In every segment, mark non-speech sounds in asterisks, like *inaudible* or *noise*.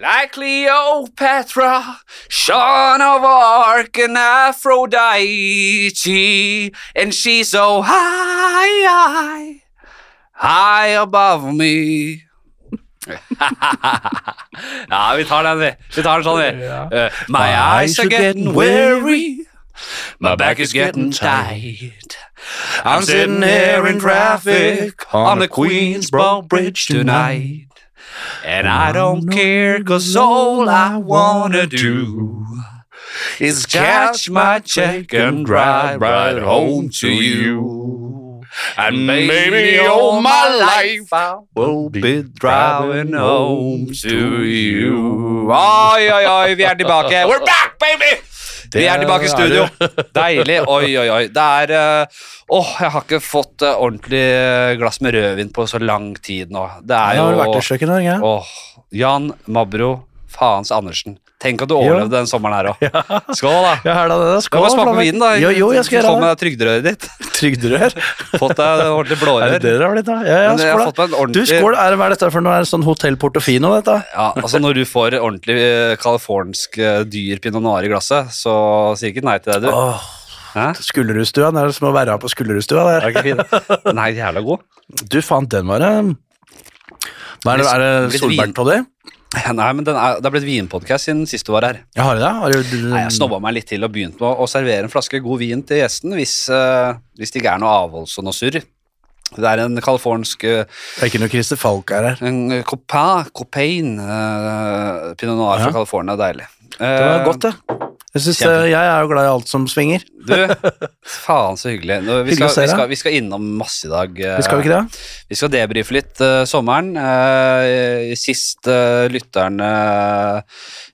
Like Cleopatra, Sean of Arc and Aphrodite, and she's so high, high, high above me. *laughs* ja, vi tar den, vi. Vi tar den sånn, vi. Uh, my eyes are getting weary. My back is getting tight. I'm sitting here in traffic on the Queensboro Bridge tonight. And I don't care, cause all I wanna do is catch my check and drive right home to you. And maybe all my life I will be driving home to you. Oi, oi, oi, vi er tilbake. We're back, baby! Vi er tilbake i studio. Deilig. Oi, oi, oi. Det er Åh, Åh, jeg har ikke fått eh, ordentlig glass med rødvin på så lang tid nå. Det er jo jo har vært i kjøkkenet, ikke? Åh, Jan Mabro Faens Andersen. Tenk at du overlevde den sommeren her òg. Skål, da. Ja, her da, det. Skal bare smake på vinen, da. Jo, jo, jeg skal Få gjøre med det. deg trygderøret ditt. *laughs* Trygderør. *laughs* Fått deg ordentlig Er det det det har blitt, da? Ja, ja, skål, fått Ordentlig... en da. Du, skål. Er det, hva er dette for noe? Er det sånn Hotell Portofino, dette? Ja, altså Når du får ordentlig eh, californsk eh, dyr pinot noir i glasset, så sier ikke nei til det, du. Oh. Skullerudstua. Det er som å være på Skullerudstua Er der. det ikke fint? Nei, jævla god. Du fant den, bare. Hva er det, er det på solbærtoddy? Nei, men den er, Det er blitt vinpodkast siden sist du var her. Jeg har det. Har du, Nei, Jeg snobba meg litt til og begynte med å servere en flaske god vin til gjesten hvis, uh, hvis det ikke er noe avholds og noe surr. Det er en californsk eh, Det er ikke noe Christer Falk her. En copain uh, pinot noir Ja. fra California, deilig. Det var Eh, godt, det. Jeg, synes, eh, jeg er jo glad i alt som svinger. Du, faen så hyggelig. Nå, vi, skal, vi, skal, vi skal innom masse i dag. eh, Vi skal ikke det? Vi skal debrife litt uh, sommeren. Uh, sist uh, lytterne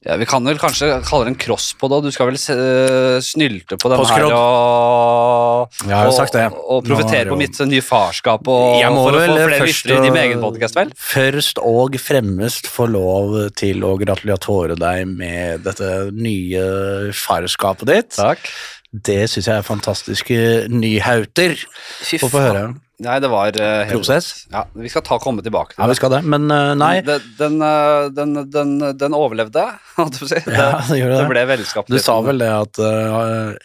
ja, Vi kan vel kanskje kalle det en crosspod òg. Du skal vel se, eh, snylte på den her og, Jeg har jo og, sagt det. og, og har på mitt nye farskap og Jeg må for å få flere først lyttere i din egen podcast, vel? Først og fremst få lov til å gratulere deg med dette nye farskapet ditt. Takk. Det syns jeg er fantastiske nyhauter å få høre. Nei, det var uh, Prosess. Ja, vi skal ta komme tilbake til Ja, vi skal det, men uh, nei. Den, den, eh, den, den, den overlevde, *laughs* holdt jeg på å si. Det, Ja, det gjør det det. ble vennskap. Du sa vel det at eh,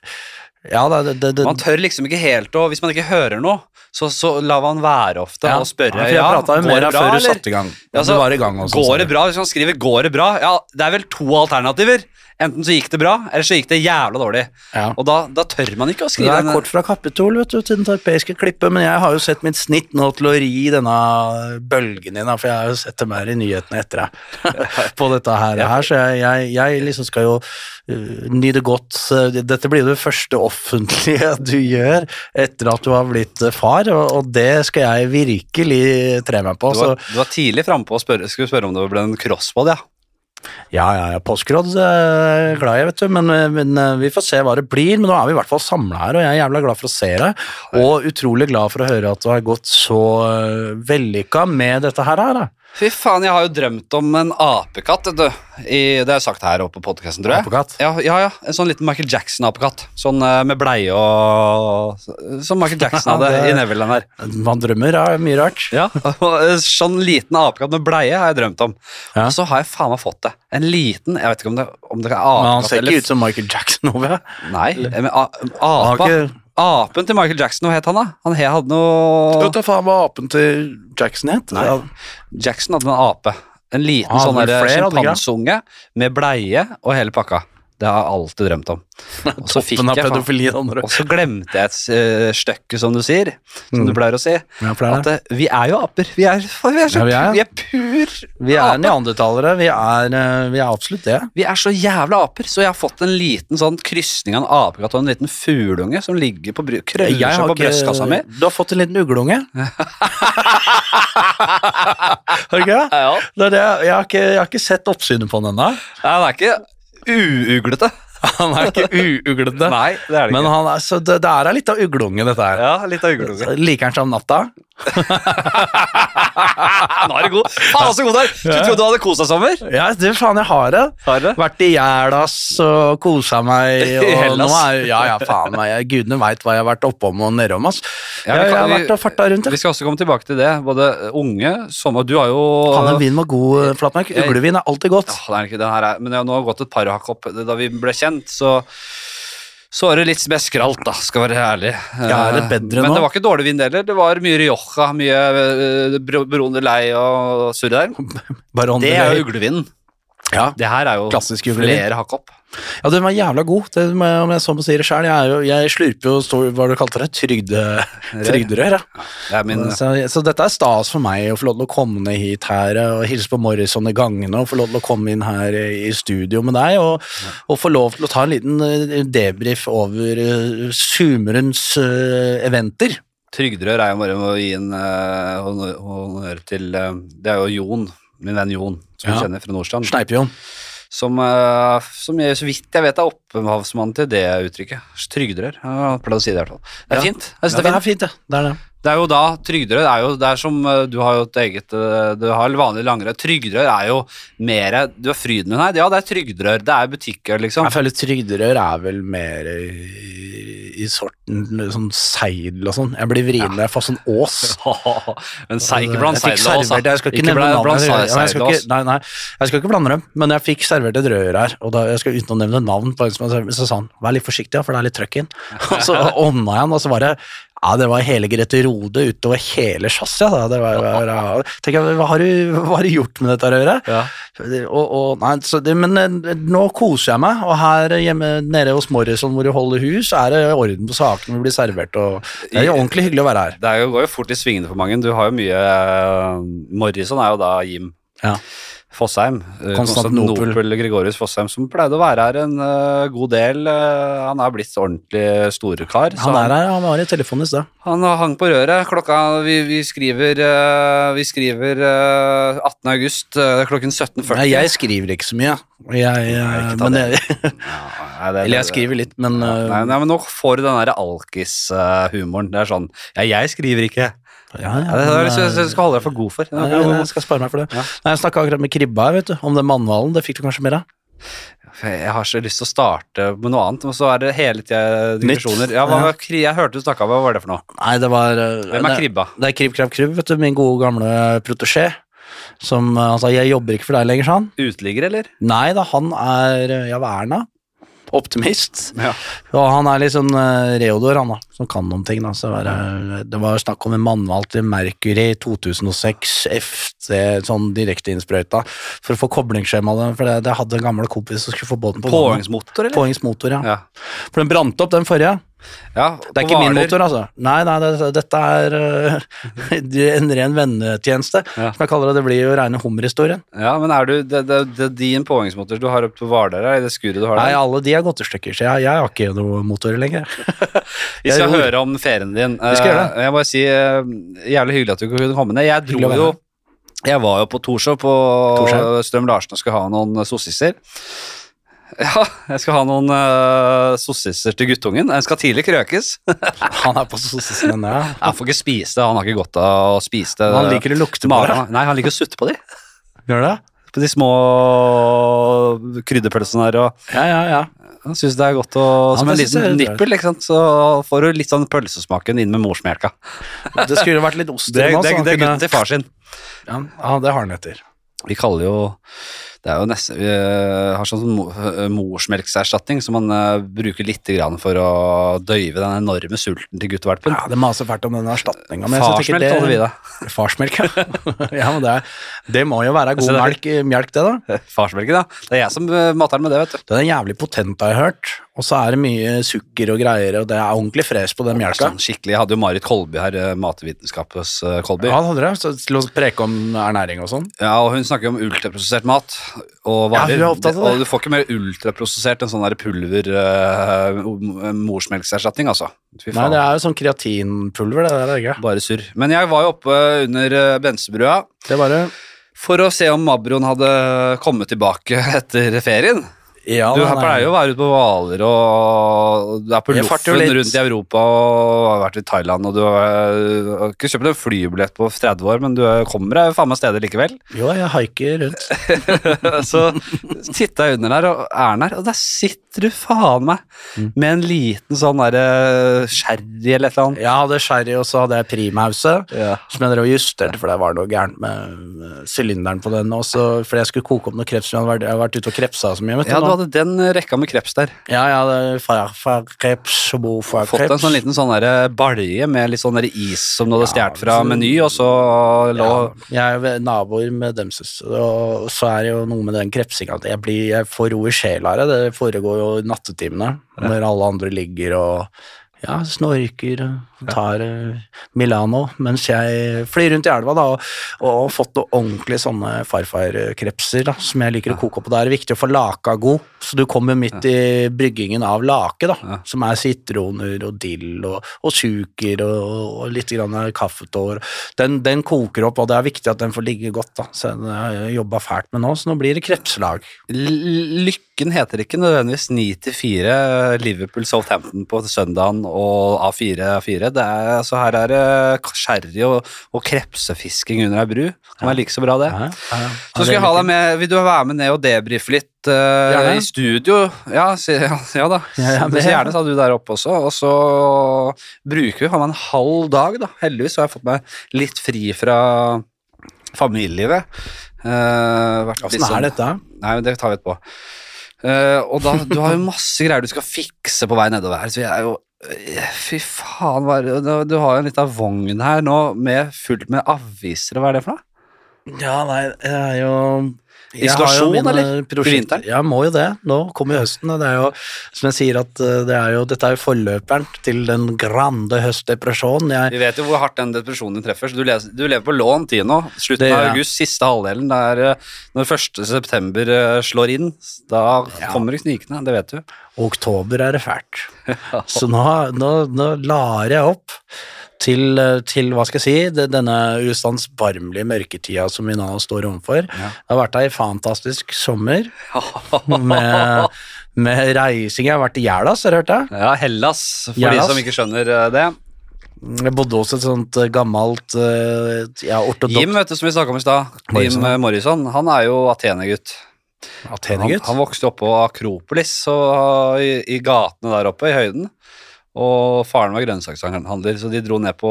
Ja, det, det, det Man tør liksom ikke helt å Hvis man ikke hører noe, så, så lar man være ofte ja, og spørre. ja, går det bra, før du satte i gang. Ja, du så var i gang også, Går det bra? Hvis man skriver 'går det bra', ja, det er vel to alternativer. Enten så gikk det bra, eller så gikk det jævla dårlig. Ja. Og da, da tør man ikke å skrive Det er kort fra Kapitol vet du, til den tarpeiske klippet, men jeg har jo sett mitt snitt nå til å ri denne bølgen din, for jeg har jo sett dem her i nyhetene etter deg *laughs* på dette her, her så jeg, jeg, jeg liksom skal jo uh, nyte godt. Dette blir det første offentlige *laughs* du gjør etter at du har blitt far, og, det skal jeg virkelig tre meg på. Du var, Så du var tidlig framme på å spørre, skulle spørre om det ble en crossbod, ja. ja, ja, ja, påskrådd er jeg glad i, vet du, men, uh, men uh, vi får se hva det blir. Men nå er vi i hvert fall samla her, og jeg er jævla glad for å se deg, og utrolig glad for å høre at du har gått så vellykka med dette her. her da. Fy faen, jeg har jo drømt om en apekatt. I, det har jeg sagt her oppe på podkasten, tror jeg. Apekatt? Ja, ja, ja, en sånn liten Michael Jackson-apekatt. Sånn eh, med bleie og Som Michael Jackson hadde *laughs* Det- i Neverland her. Man drømmer av mye rart. Ja, Sånn liten apekatt med bleie har jeg drømt om. Ja. Og så har jeg faen meg fått det. En liten Jeg vet ikke om det, om det er Men han apekatt ser ikke ut som Michael Jackson, over Nei, men apa. Apen til Michael Jackson, hva het han da? Han hadde noe vet da faen hva apen til Jackson het? Nei. Jackson hadde en ape. En liten ah, sånn sjimpanseunge med bleie og hele pakka. Det har jeg alltid drømt om. *laughs* Og så fikk jeg. Og så glemte jeg et uh, stykke, som du sier, som du pleier å si. Ja, At eh, vi er jo aper. Vi er, vi er, så, Ja, vi er. vi er pur Vi er neandertalere. Vi er, eh, vi er absolutt det. Vi er så jævla aper, så jeg har fått en liten sånn krysning av en apekatt og en liten fugleunge som ligger på krøller seg på brystkassa mi. Du har fått en liten ugleunge. *laughs* har du ikke det? Ja. det? det jeg, har ikke, jeg har ikke sett oppsynet på den ennå. Uuglete. *laughs* Han er ikke uuglete. Nei, det er det Men ikke. han er, så det, det er litt av uglunge, dette her. Ja, litt av uglunge. Liker han seg om natta? *laughs* Nå er du god. Faen, så god du er. Du trodde du hadde deg sommer? Ja, du faen, jeg har det. Har det? Vært i Jælas og kosa meg. *laughs* I Og Hellas? nå er, ja, ja, faen meg. Gudene veit hva jeg har vært oppom og nedom. ass. Ja, jeg, jeg har vært og farta rundt. Vi skal også komme tilbake til det. Både unge, sommer Du har jo Han er vin var god, eh, Flatmark. Uglevin er alltid godt. Ja, det er ikke det her, er- men jeg har nå gått et par hakk opp. Da vi ble kjent, så så var det litt mer skralt, da, skal være ærlig. Ja, er det Eh, bedre Men nå? det var ikke dårlig vind heller. Det var mye Rioja, mye Baron de Lei og surr der. *laughs* Det er jo uglevin. ja. Det her er jo Klassisk flere hakk opp. Ja, den var jævla god. Det, må jeg- om jeg så må si det sjøl. Jeg, jeg slurper jo stor, hva du kalte det, trygde, trygderør. Ja. Ja, min Så, så dette er stas for meg å få lov til å komme ned hit her eh, og hilse på Morrison i gangene og få lov til å komme inn her i studio med deg og, og få lov til å ta en liten eh, debrief over uh, Sumerens uh, eventer. Trygderør er jo bare å gi en uh, honnør til eh, Det er jo Jon, min venn Jon, som Ja. vi kjenner fra Nordstrand. Sneipe-Jon. Som, eh, som jeg, så vidt jeg vet er opphavsmannen til det uttrykket. Trygderør. Jeg pleide å si det i hvert fall. Det er Ja. fint. Jeg synes det det er er fint. fint, ja. Det er det. Det er jo da trygderør er jo Det er som eh, Du har jo et eget eh, Du har vanlig langrør. Trygderør er jo mer Du har Frydenlund her. Ja, det er trygderør. Det er butikker, liksom. Jeg føler trygderør er vel mer i, i sorten sånn seidel og sånn. Jeg blir vrien når jeg får sånn ås. *laughs* Men sei ikke og seidel også. servert- Jeg skal ikke, nevne blant- navnet. blant Jeg, jeg, ikke, nei, nei, jeg skal ikke blande dem, men jeg fikk servert et rør her, og da, jeg skal uten å nevne navn, på en som har servert, så sa han vær litt forsiktig, for det er litt trøkk inn. *laughs* Og så ånda jeg han, og så var det ja, det var hele Grete Rode utover hele chassiset. Ja, Det var, var, ja. Tenker hva har, du, gjort med dette røret? Ja. Og, og, nei, så det, men eh, nå koser jeg meg, og her hjemme nede hos Morrison hvor du holder hus, er det orden på sakene, vi blir servert, og det er jo ordentlig hyggelig å være her. Det jo, går jo fort i svingene for mange. Du har jo mye eh, Morrison er jo da Jim Ja. Fossheim. eh, Konstantinopel. Konstantinopel Gregorius Fossheim, som pleide å være her en uh, god del. Uh, han er blitt ordentlig storekar. Han er her, han var i telefonen i sted. Han hang på røret. Klokka Vi, vi skriver, uh, vi skriver eh, 18. august klokken 17.40. Nei, jeg skriver ikke så mye. Jeg, jeg, men jeg, eller jeg skriver litt, men nei, nei, men nå får du den der alkis-humoren. Det er sånn Ja, jeg skriver ikke. Ja, Ja, det er det jeg skal holde deg for god for. Ja, ja, jeg skal spare meg for det. Ja. Nei, jeg snakka akkurat med Kribba vet du, om den mannhvalen. Det fikk du kanskje mer av? Jeg har så lyst til å starte med noe annet, og så er det hele tida digresjoner. Ja, hva Ja. Jeg hørte du snakka om hva var det for noe? Nei, det var uh, Hvem er Kribba? Det er Krib Krab Krubb, vet du, min gode gamle protesjé. Som uh, altså, jeg jobber ikke for deg lenger, sa han. Uteligger, eller? Nei da, han er uh, ja, hva er han da? Optimist. Ja. Og han er litt sånn uh, Reodor, han da, som kan noen ting. var det, det var snakk om en mannvalg til Mercury 2006, FC, sånn direkteinnsprøyta, for å få koblingsskjema. For det, det hadde en gammel kompis som skulle få båten på. Påhengsmotor, eller? Påhengsmotor, ja. Ja. For den brant opp, den forrige. Ja. Det er ikke min motor, altså. Nei, nei, det, dette er uh, *laughs* en ren vennetjeneste, Ja. som jeg kaller det. Det blir jo reine hummerhistorien. Ja, men er du Det, det, det er din påhengsmotor du har oppe på Hvaler, er det skuret du har Nei, der? alle de er gått i stykker, så jeg, jeg har ikke noe motor lenger. *laughs* Vi skal jeg høre om ferien din. Vi skal gjøre det. Jeg må bare si uh, Jævlig hyggelig at du kunne komme ned. Jeg dro jo. Jeg var jo på Torshov på. Strøm Larsen og skulle ha noen sossiser. Ja, jeg skal ha noen uh, sossiser til guttungen. Den skal tidlig krøkes. *laughs* Han er på sosialismen, ja. Han får ikke spise det, han har ikke godt av å spise det. Han liker å lukte på det. Nei, han liker å sutte på de. Gjør det? På de små krydderpølsene der. Og Ja, ja, ja. han syns det er godt å Som en liten nippel, ikke sant. Så får du litt sånn pølsesmaken inn med morsmelka. *laughs* Det skulle vært litt ost Det, i det, den også, det, er gutten til far sin. Ja, ja, det har han etter. Vi kaller jo Det er jo nesten Vi eh, har sånn eh, morsmelkserstatning som man eh, bruker litt for å døyve den enorme sulten til guttevalpen. Ja, det maser fælt om den erstatninga. Farsmelk kaller vi det. *laughs* Farsmelk, ja. *laughs* ja men det, er, det må jo være god melk, melk, det, da. *laughs* Farsmelk, ja. Det er jeg som uh, mater den med det, vet du. Den er jævlig potent, har jeg hørt. Og så er det mye sukker og greier, og det er ordentlig fresh på den melka. Sånn skikkelig. Jeg hadde jo Marit Kolby her, eh, matvitenskap hos eh, Kolby. Ja, han hadde det. Så Til å preke om ernæring og sånn. Ja, og hun snakker om ultraprosessert mat og Ja, hun er opptatt av det. Og du får ikke mer ultraprosessert enn sånn der pulver uh, morsmelkserstatning, altså. Fy Nei, det er jo sånn kreatinpulver, det der. er ikke? Bare surr. Men jeg var jo oppe under Bensebrua Det var det. for å se om Mabroen hadde kommet tilbake *laughs* etter ferien. Ja, Du den er- pleier jo å være ute på Hvaler og du er på loffen rundt i Europa og har vært i Thailand og du har, har ikke kjøpt en flybillett på 30 år, men du kommer deg faen meg steder likevel. Jo, jeg haiker rundt. *laughs* så titta jeg under der, og er der, og der sitter du faen meg Mm. med en liten sånn derre sherry eller et eller annet. Jeg hadde sherry, og så hadde jeg primause. Ja. Som jeg drev og justerte, for det var noe gærent med med sylinderen på den. Også fordi jeg skulle koke opp noe kreps. Jeg hadde vært, jeg hadde vært ute og krepsa så mye. vet Ja, du nå. Hadde den rekka med kreps der. Ja, ja, det er farfarkreps og Fått en sånn liten sånn der balje med litt sånn der is som du hadde Ja, stjålet fra så- Meny, og så lå ja, jeg er naboer med demses, og så er det jo noe med den krepsinga at jeg, blir, jeg får ro i sjela av det. Det foregår jo i nattetimene, når alle andre ligger og ja, snorker og tar eh, Milano, mens jeg flyr rundt i elva da, og, og fått noen ordentlige sånne farfarkrepser da, som jeg liker å koke opp. Og da er det viktig å få laka god, så du kommer midt i bryggingen av lake, da, Ja. som er sitroner og dill og, og suker og, og litt grann kaffetår. Den, den koker opp, og det er viktig at den får ligge godt, da. Så den har jeg jobba fælt med nå, så nå blir det krepslag. Lykken heter ikke nødvendigvis 9 til 4, Liverpool Southampton på søndagen og A4 A4. Det er, altså her er det sherry og, og krepsefisking under ei bru. Kan være like så bra, det. Ja, ja. Så skal jeg ha deg med, Vil du være med ned og debrife litt uh, i studio? Ja, si, ja, *laughs* ja da. Ja, så gjerne sa du der oppe også. Og så bruker vi faen meg en halv dag, da. Heldigvis har jeg fått meg litt fri fra familielivet. Uh, Åssen er dette? Nei, det tar vi etterpå. Uh, og da, du har jo masse greier du skal fikse på vei nedover her, så jeg er jo Fy faen, du, har jo en lita vogn her nå med fullt med aviser, hva er det for noe? Ja, nei, det er jo Isolasjon, eller? I vinteren? Ja, må jo det. Nå kommer jo høsten, og det er jo, som jeg sier, at eh, det er jo, dette er jo forløperen til den grande høstdepresjonen. Jeg, Vi vet jo hvor hardt den depresjonen din treffer, så du, leser, du lever på lån tid nå. Slutten Det av august, siste halvdelen, det er eh, når 1. september eh, slår inn. Da Ja. kommer det snikende, det vet du. oktober er det fælt. *laughs* Så nå, nå, nå lar jeg opp til, eh, til hva skal jeg si, denne ustandsbarmelige mørketida som vi nå står overfor. Ja. Det har vært ei fantastisk sommer *laughs* med, med reising. Jeg har vært i Gjerdas, har du hørt det? Ja, Hellas, for Hellas. de som ikke skjønner eh, det. Jeg bodde hos et sånt eh, gammelt ja, ortodokt Jim, vet du, som vi snakka om i stad, Jim Morrison, han er jo atene-gutt Han, Atenegutt. han vokste opp på Akropolis og i, i gatene der oppe i høyden. Og faren var grønnsakshandler, så de dro ned på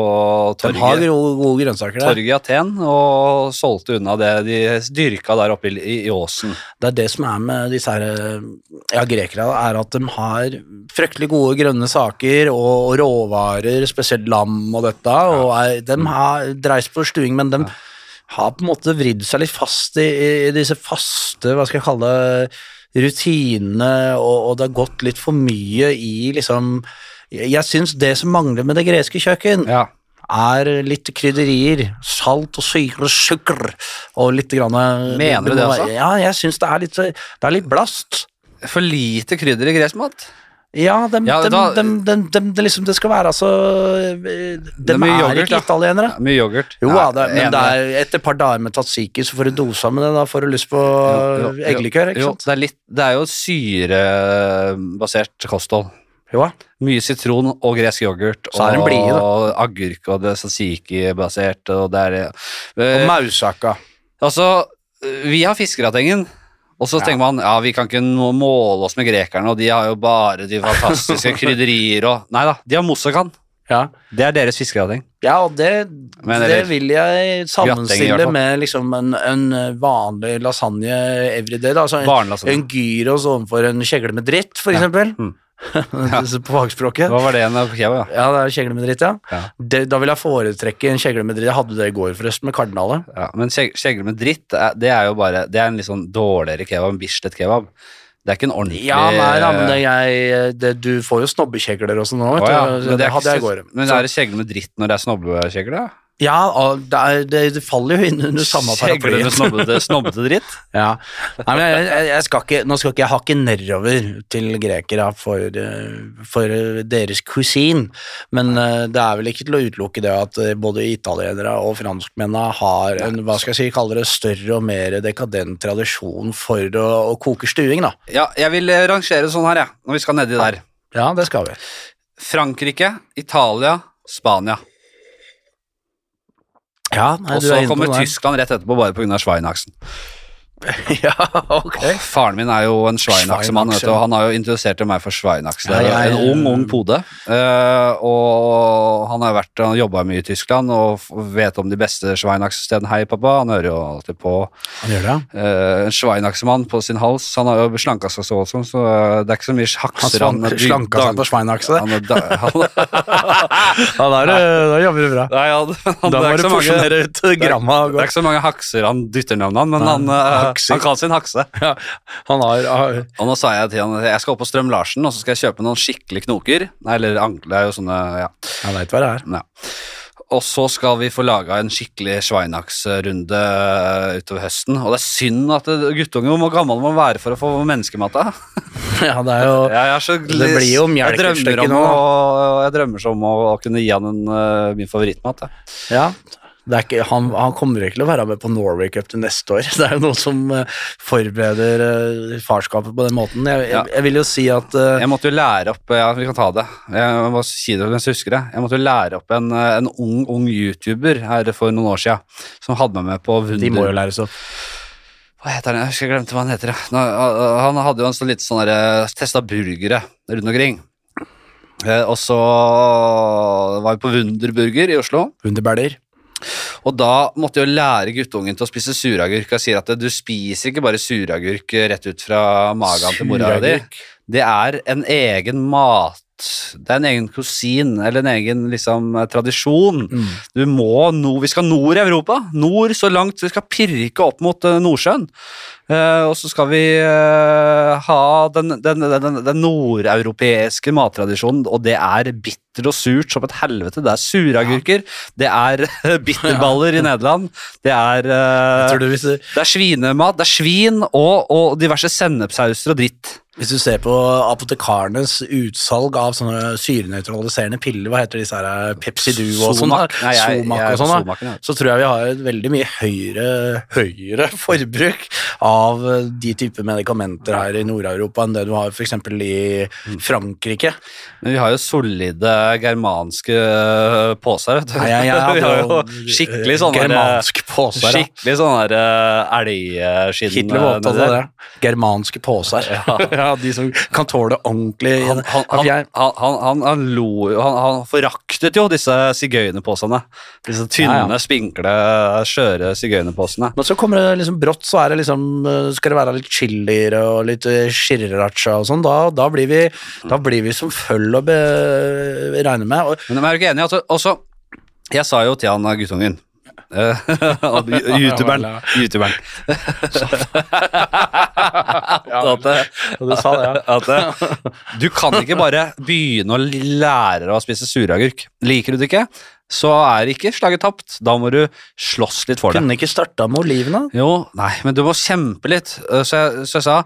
De har gode, gode grønnsaker der. torget i Aten og solgte unna det de dyrka der oppe i, i, i åsen. Det er det som er med disse her, ja, grekere, er at de har fryktelig gode grønne saker og, og råvarer, spesielt lam og dette, og er, de har dreis på stuing, men de har på en måte vridd seg litt fast i, i disse faste, hva skal jeg kalle det, rutinene, og, og det har gått litt for mye i liksom Jeg syns det som mangler med det greske kjøkken, Ja. er litt krydderier. Salt og syre, sukker og litt grann Mener du det også? Ja, jeg syns det er litt, det er litt blast. For lite krydder i gresk mat. Ja, dem, Ja, da- dem, dem, det, liksom, det skal være altså De er er, yoghurt, ikke italienere. Ja, mye yoghurt. Jo, ja, det, men det er etter et par dager med tatsiki, så får du dosa med det. Da får du lyst på Jo, jo, eggelikør, ikke jo, sant? Det er, litt, det er jo syrebasert kosthold. Jo. Mye sitron og gresk yoghurt Så er den blide, og agurk og det er tzatziki-basert og det er Og eh, mausaka. Altså, vi har fiskeratengen, og så Ja. tenker man ja, vi kan ikke måle oss med grekerne, og de har jo bare de fantastiske *laughs* krydderier og Nei da, de har moussakhan. Ja. Det er deres fiskerateng. Ja, og det, Men det vil jeg sammenstille med liksom en, en vanlig lasagne everyday. Da. Altså en, en gyros overfor en kjegle med dritt, for Ja. eksempel. Mm. *laughs* På fagspråket. Hva var det en kebab? Ja. Ja, det er kjegle med dritt, ja. Ja. Det, da vil jeg foretrekke en kjegle med dritt. Jeg hadde det i går, forresten, med kardinalet. Ja, men kjeg- kjegle med dritt, er- det er jo bare Det er en litt sånn dårligere kebab, en Bislett kebab. Det er ikke en ordentlig Ja, nei, ja, men det, jeg, det, du får jo snobbekjegler og sånn nå, vet ja, du. det, er hadde jeg i går. Men Så- er det kjegle med dritt når det er snobbekjegle? Ja, det, er, det, det faller jo inn under *laughs* samme paraply. *laughs* Snobbete, snobbete dritt. Ja. Nei, men jeg, jeg, skal ikke, nå skal ikke jeg hakke nedover til grekere for, eh, for eh, deres kusin, men eh, det er vel ikke til å utelukke det at både italienere og franskmennene har en hva skal jeg si, kaller det større og mer dekadent tradisjon for å, å koke stuing, da. Ja, jeg vil rangere sånn her, jeg, når vi skal nedi der. Ja, det skal vi. Frankrike, Italia, Spania. Ja, nei, Og så er kommer. Tyskland rett etterpå, bare pga. Schweinachsen. *laughs* ja, ok. Oh, Faren min er jo en Schweinachse-mann, han har jo introdusert meg for Schweinachse. Ja, jeg- en ung, ung pode. Uh, og han har vært, han jobba mye i Tyskland og vet om de beste Schweinachse-stedene. Hei, pappa. Han hører jo alltid på. Han gjør det, ja. Eh, en Schweinachse-mann på sin hals. Han har jo slanka seg så også, så eh, det er ikke så mye hakser han slanka seg på Schweinachse. *laughs* *laughs* Han, er da- er jobber du bra. Nei, han, han, Da må du porsjonere ut gramma. det er ikke så mange hakser han dytter navnet, han, men han, hakser. han kaller sin hakse. *laughs* Ja, han har, har Og nå sa jeg til han jeg skal opp på Strøm Larsen og så skal jeg kjøpe noen skikkelig knoker. Nei, eller ankle, det er jo sånne, ja. Jeg veit hva det er. ja. Og så skal vi få laga en skikkelig Schweinachs-runde utover høsten. Og det er synd at guttungen Hvor gammel må man være for å få menneskematta? *laughs* Ja, det er jo er så Det blir jo et stykke nå, å, jeg drømmer så om å, å kunne gi han en, eh, min favorittmat. jeg. Ja. Ikke, han, han kommer ikke til å være med på Norway Cup til neste år. *laughs* Det er jo noen som eh, forbereder eh, farskapet på den måten. Jeg, jeg, jeg vil jo si at uh, Jeg måtte jo lære opp Ja, vi kan ta det. Jeg må si det mens jeg husker det. Jeg måtte jo lære opp en, en ung, ung YouTuber her for noen år siden som hadde meg med på Wunder... de må jo læres opp. Hva heter han? Jeg husker jeg glemte hva han heter. Han hadde jo en sånn litt sånn Testa burgere rundt omkring. Og så var vi på Wunderburger i Oslo. Underbæler. Og da måtte jeg jo lære guttungen til å spise suragurk. Jeg sier at du spiser ikke bare suragurk rett ut fra magen til mora di. Det er en egen mat. Det er en egen kusin, eller en egen liksom, tradisjon. Mm. Du må no, Vi skal nord i Europa. Nord så langt. Vi skal pirke opp mot eh, Nordsjøen. Uh, og så skal vi uh, ha den, den, den, den nordeuropeiske mattradisjonen, og det er bitter og surt som et helvete. Det er suragurker, det er *laughs* bitterballer i Nederland, det er det er svinemat, det er svin og, og diverse sennepsauser og dritt. Hvis du ser på apotekarenes utsalg av sånne syrenøytraliserende piller, hva heter disse her, eh, Pepsi Duo og sånn? Somac. Og sånn. Ja. så tror jeg vi har et veldig mye høyere, høyere forbruk av eh, de typer medikamenter her i Nord-Europa enn det du har f.eks. i Frankrike. Men vi har jo solide germanske eh, poser, vet du. Nei, ja, ja, *laughs* vi har jo skikkelig sånne germanske poser. Ja. Skikkelig sånne eh, elgskinn Hitler var opptatt av det. Germanske poser. Ja. *laughs* de som kan tåle ordentlig Han, han, han, han, han, han, han lo jo Han, foraktet jo disse sigøynerposene. Disse tynne, Ja, ja. spinkle, skjøre sigøynerposene. Men så kommer det liksom brått, så er det liksom eh, Skal det være litt chilier og litt eh, shirracha og sånn, da, da, blir vi, da blir vi som føll å regne med. Og, Men jeg er ikke enig. Altså, også, jeg sa jo til han guttungen Youtuberen. Youtuberen. at, eh, du sa det, ja. eh, du kan ikke bare begynne å lære deg å spise suragurk. Liker du det ikke, så er ikke slaget tapt. Da må du slåss litt for det. Kunne ikke starta med olivene? Jo, nei, men du må kjempe litt. Eh, Så jeg, så jeg sa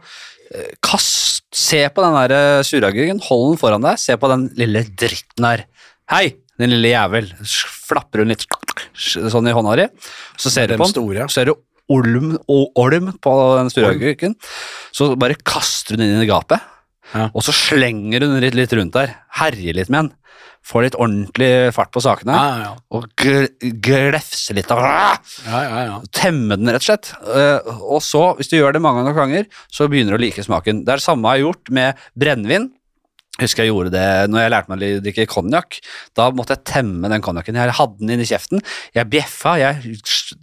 eh, kast, se på den der eh, suragurken, hold den foran deg, se på den lille dritten her. Hei, den lille jævel. Flapper hun litt sånn i hånda di, så ser du på den, så ser du olm, og olm på den store agurken. Så bare kaster du den inn i gapet, Ja. og så slenger du den litt, litt rundt der. Herjer litt med den. Får litt ordentlig fart på sakene, Ja, ja, og glefser litt. av ja. ja, ja. temme den, rett og slett. Eh, og så, hvis du gjør det mange nok ganger, så begynner du å like smaken. Det er det samme jeg har gjort med brennevin. Husker jeg gjorde det når jeg lærte meg å drikke konjakk. Da måtte jeg temme den konjakken. Jeg hadde den inn i kjeften. Jeg bjeffa, jeg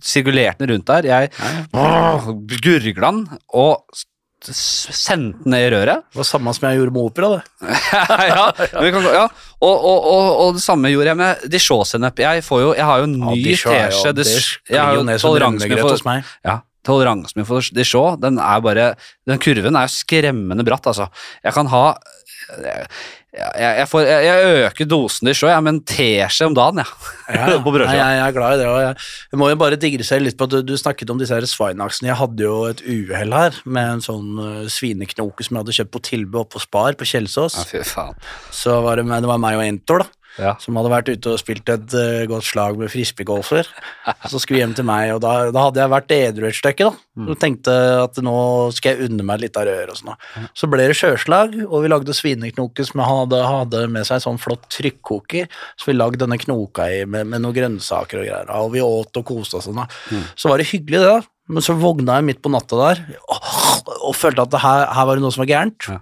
sirkulerte den rundt der. Jeg gurgla den og sendte den ned i røret. Det var samme som jeg gjorde med opera, det. *laughs* ja, kan, ja. Og, og, og, og det samme gjorde jeg med dijon-sennep. Jeg, jeg har jo en ny Ja, teskje. Det- Jeg sklir jo ned som for hos meg. ja, toleransen min for Dijon, den er bare Den kurven er skremmende bratt, altså. Jeg kan ha jeg, jeg, får, jeg, jeg øker dosen Dijon, jeg, med en teskje om dagen. Ja, *laughs* på Nei, brødskiva. jeg, jeg er glad i det. Og jeg må jo bare digressere litt på at du, du snakket om disse her svinaksene. Jeg hadde jo et uhell her med en sånn uh, svineknoke som jeg hadde kjøpt på tilbud oppe på Spar på Kjelsås. Ja, fy faen. Så var det, med, det var meg og Entor, da. Ja. Som hadde vært ute og spilt et uh, godt slag med frisbeegolfer. *laughs* Så skulle hjem til meg, og da, da hadde jeg vært edru et stykke, da. Mm. Og tenkte at nå skal jeg unne meg litt av rør og sånn. Mm. Så ble det sjøslag, og vi lagde svineknoker som han hadde, hadde med seg sånn flott trykkoker. Så vi lagde denne knoka i med, med noen grønnsaker og greier. Og vi åt og koste oss. sånn da. Mm. Så var det hyggelig, det, da. Men så vågna jeg midt på natta der og, og følte at det her, her var det noe som var gærent. Ja.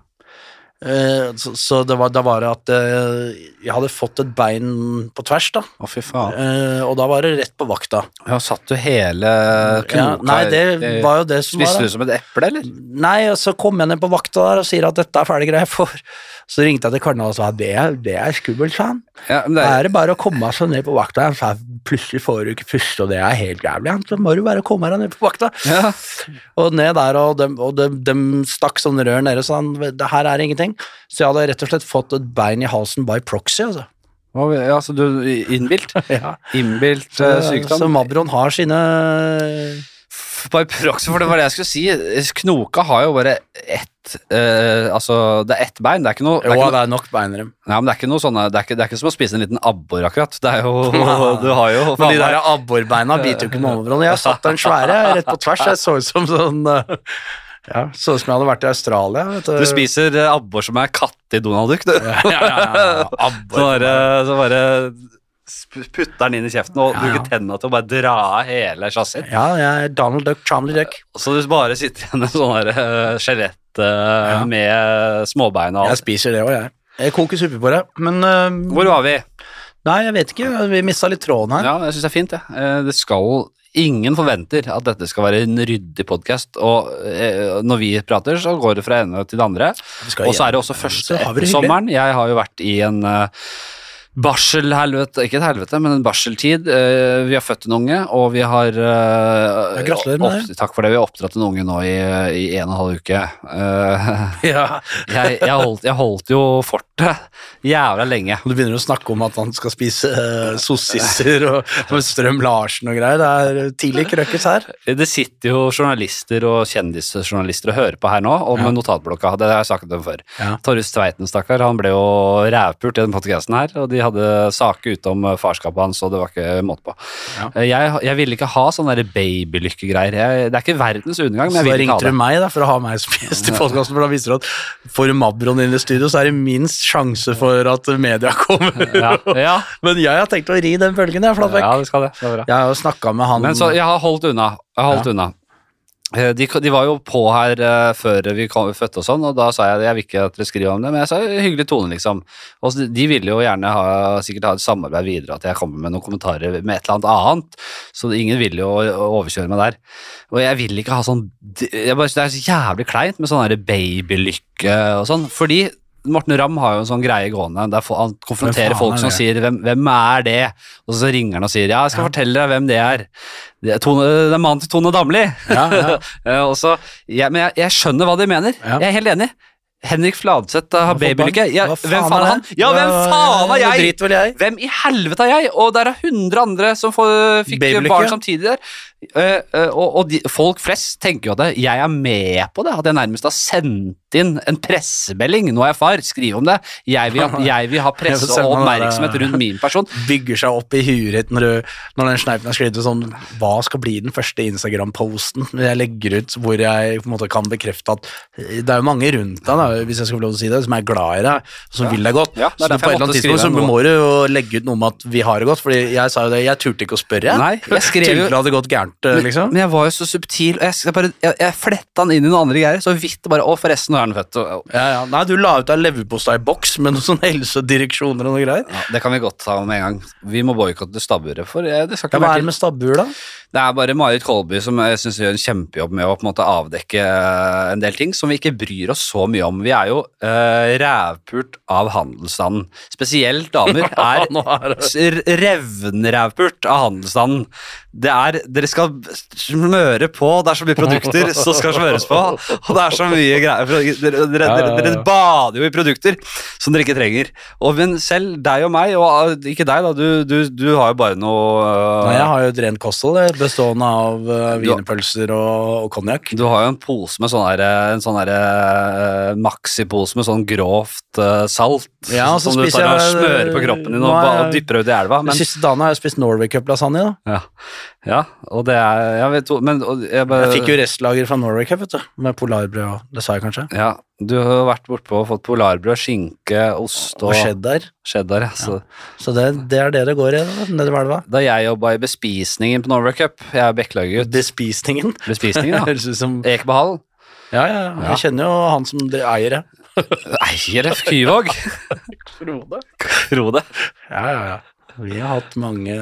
Eh, så, så det var, da var det at eh, jeg hadde fått et bein på tvers, da. Å, fy faen. Eh, og da var det rett på vakta. Ja, satt du hele Ja, knoka nei, det var jo det som var Spiste du som et eple, eller? Nei, og så kom jeg ned på vakta der og sier at dette er ferdig greier. for. Så ringte jeg til Karna og sa det er, det er skummelt, sa han. Ja, men det Da er, det bare å komme seg ned på vakta. Han sa plutselig får du ikke puste, og det er helt jævlig. Så må du bare komme deg ned på vakta. ja. Og ned der, og de, og de, de stakk sånne rør nede, så han det her er ingenting. Så jeg hadde rett og slett fått et bein i halsen by proxy, altså. Ja, så du innbilt? *laughs* Ja. Innbilt eh, sykdom? så Mabron har sine By proxy, for det var det jeg skulle si. Knoka har jo bare ett uh, Altså, det er ett bein. Det er ikke noe, det er Jo, noe det er nok bein i dem. Nei, men det er ikke noe sånne Det er ikke, det er ikke som å spise en liten abbor, akkurat. Det er jo *laughs* Du har jo Men de der abborbeina biter jo ikke med overhånd. Jeg satt den svære rett på tvers. Jeg så ut som sånn eh, Ja, så ut som jeg hadde vært i Australia. Vet du. Du spiser eh, abbor som er katt i Donald Duck, du. ja, ja, ja, ja. Så *laughs* Abbor. bare, så bare putter den inn i kjeften og Ja, ja. bruker tenna til å bare dra av hele chassisen. Ja, jeg Donald Duck, Charmley Duck. Så du bare sitter igjen med sånn uh, eh, skjelett uh, med småbein og Jeg spiser det òg, jeg. Jeg koker suppe på det. Men uh, Hvor var vi? Nei, jeg vet ikke. Vi mista litt tråden her. Ja, jeg syns det er fint, jeg. Eh, Det skal Ingen forventer at dette skal være en ryddig podkast, og eh, når vi prater, så går det fra ene til det andre. Og så er det også første sommeren. Jeg har jo vært i en uh, barselhelvete, ikke et helvete, men en barseltid. Eh, vi har født en unge, og vi har uh, gratulerer med det. Takk for det. Vi har oppdratt en unge nå i, i en og en halv uke. Eh, Ja. *laughs* jeg, jeg, holdt, jeg holdt jo fortet jævla lenge. Du begynner å snakke om at han skal spise uh, sossiser og og Strøm Larsen og greier. Det er tidlig krøkkes her. Det sitter jo journalister og kjendisjournalister og hører på her nå, og med Ja. notatblokka. Det har jeg sagt om før. Ja. Torjus Tveiten, stakkar, han ble jo rævpult i den podkasten her, og de hadde saker ute om eh, farskapet hans, og det var ikke måte på. Ja. Eh, Jeg, jeg ville ikke ha sånne babylykkegreier. Det er ikke verdens undergang, men Så jeg vil ikke ringte du meg da, for å ha meg som gjest i podkasten, for da viser du at får du Mabron inn i studio, så er det minst sjanse for at media kommer. Ja, ja, *laughs* Men jeg har tenkt å ri den bølgen, jeg, Flatbekk. ja, det skal det. det. Jeg har jo snakka med han Men så jeg har holdt unna. Jeg har holdt unna. Eh, De, de var jo på her eh, før vi kom, fødte og sånn, og da sa jeg jeg vil ikke at dere skriver om det, men jeg sa hyggelig tone, liksom. Og de ville jo gjerne ha, sikkert ha et samarbeid videre, at jeg kommer med noen kommentarer med et eller annet annet, så ingen ville jo overkjøre meg der. Og jeg vil ikke ha sånn jeg bare, Det er så jævlig kleint med sånn babylykke og sånn, fordi Morten Ramm har jo en sånn greie gående der han konfronterer folk som sier hvem, 'hvem er det?' Og så ringer han og sier 'ja, jeg skal Ja. fortelle deg hvem det er'. Det er, Tone, det er mannen til Tone Damli. Ja, ja. *laughs* Eh, så- ja, men jeg, jeg skjønner hva de mener. Jeg er helt enig. Henrik Fladseth har babylykke. Ja, hvem faen er han? Ja, hvem faen er jeg? jeg. Hvem i helvete er jeg? Og der er hundre andre som får, fikk barn samtidig der. Eh, eh, og og de, folk flest tenker jo at det- jeg er med på det, at jeg nærmest har sendt inn en pressemelding. Nå er jeg far, skriv om det. Jeg vil, ha- *laughs* jeg vil ha presse og oppmerksomhet rundt min person. Bygger seg opp i huet ditt når, du, når den sneipen er skrevet sånn Hva skal bli den første Instagram-posten jeg legger ut hvor jeg på en måte kan bekrefte at Det er jo mange rundt deg, hvis jeg skal få lov til å si det, som er glad i deg, som Ja. vil deg godt. Ja, så på et eller annet tidspunkt så må du jo legge ut noe om at vi har det godt, Fordi jeg sa jo det, jeg turte ikke å spørre. Nei, jeg skrev jo- det hadde gått gærent, Men, liksom. men jeg var jo så subtil, og jeg, jeg, bare, jeg, jeg fletta han inn i noen andre greier, så vidt bare Å, forresten, nå er han født. og- Ja, ja. Nei, du la ut ei leverpostei-boks med noen sånne helsedireksjoner og noe greier. Ja, det kan vi godt ta med en gang. Vi må boikotte stabburet, for jeg, det skal Ja, ikke hva er det med stabbur, da? Det er bare Marit Kolby som jeg synes gjør en kjempejobb med å på en måte avdekke eh, en del ting som vi ikke bryr oss så mye om. Vi er jo uh, rævpult av handelsstanden. Spesielt damer *laughs* er er revnrævpult av handelsstanden. Det er, dere skal skal smøre på, det er så mye produkter som skal smøres på, og det er så mye greier. Dere, dere, dere, bader jo i produkter som dere ikke trenger. Og, men selv deg og meg, og uh, ikke deg, da, du, du, du har jo bare noe uh, Nei, jeg har jo et rent kosthold bestående av uh, wienerpølser og, og konjakk. Du har jo en pose med sånn der, en sånn der, uh, maxipose med sånn grovt uh, salt Ja, så som du tar og smører på kroppen din og, jeg- og dypper ut i elva. De Men, siste dagene har jeg spist Norway Cup-lasagne. da. ja, ja, og det er jeg vet, men, jeg, bare, Jeg fikk jo restlager fra Norway Cup, vet du. Med polarbrød og Det sa jeg kanskje? Ja, du har vært bortpå og fått polarbrød, skinke, ost og, Og cheddar. cheddar. Ja. Så, Så det, det er det det går i, nede ved elva. Da jeg jobba i bespisningen på Norway Cup, jeg er Bekkelaget-gutt Bespisningen. Bespisningen, ja. *laughs* Høres ut som Ekebehallen. Ja, ja, ja. Ja. Jeg kjenner jo han som eier det. *laughs* Eier F. Kyvåg. *laughs* Frode. Frode. Ja, ja, ja. Vi har hatt mange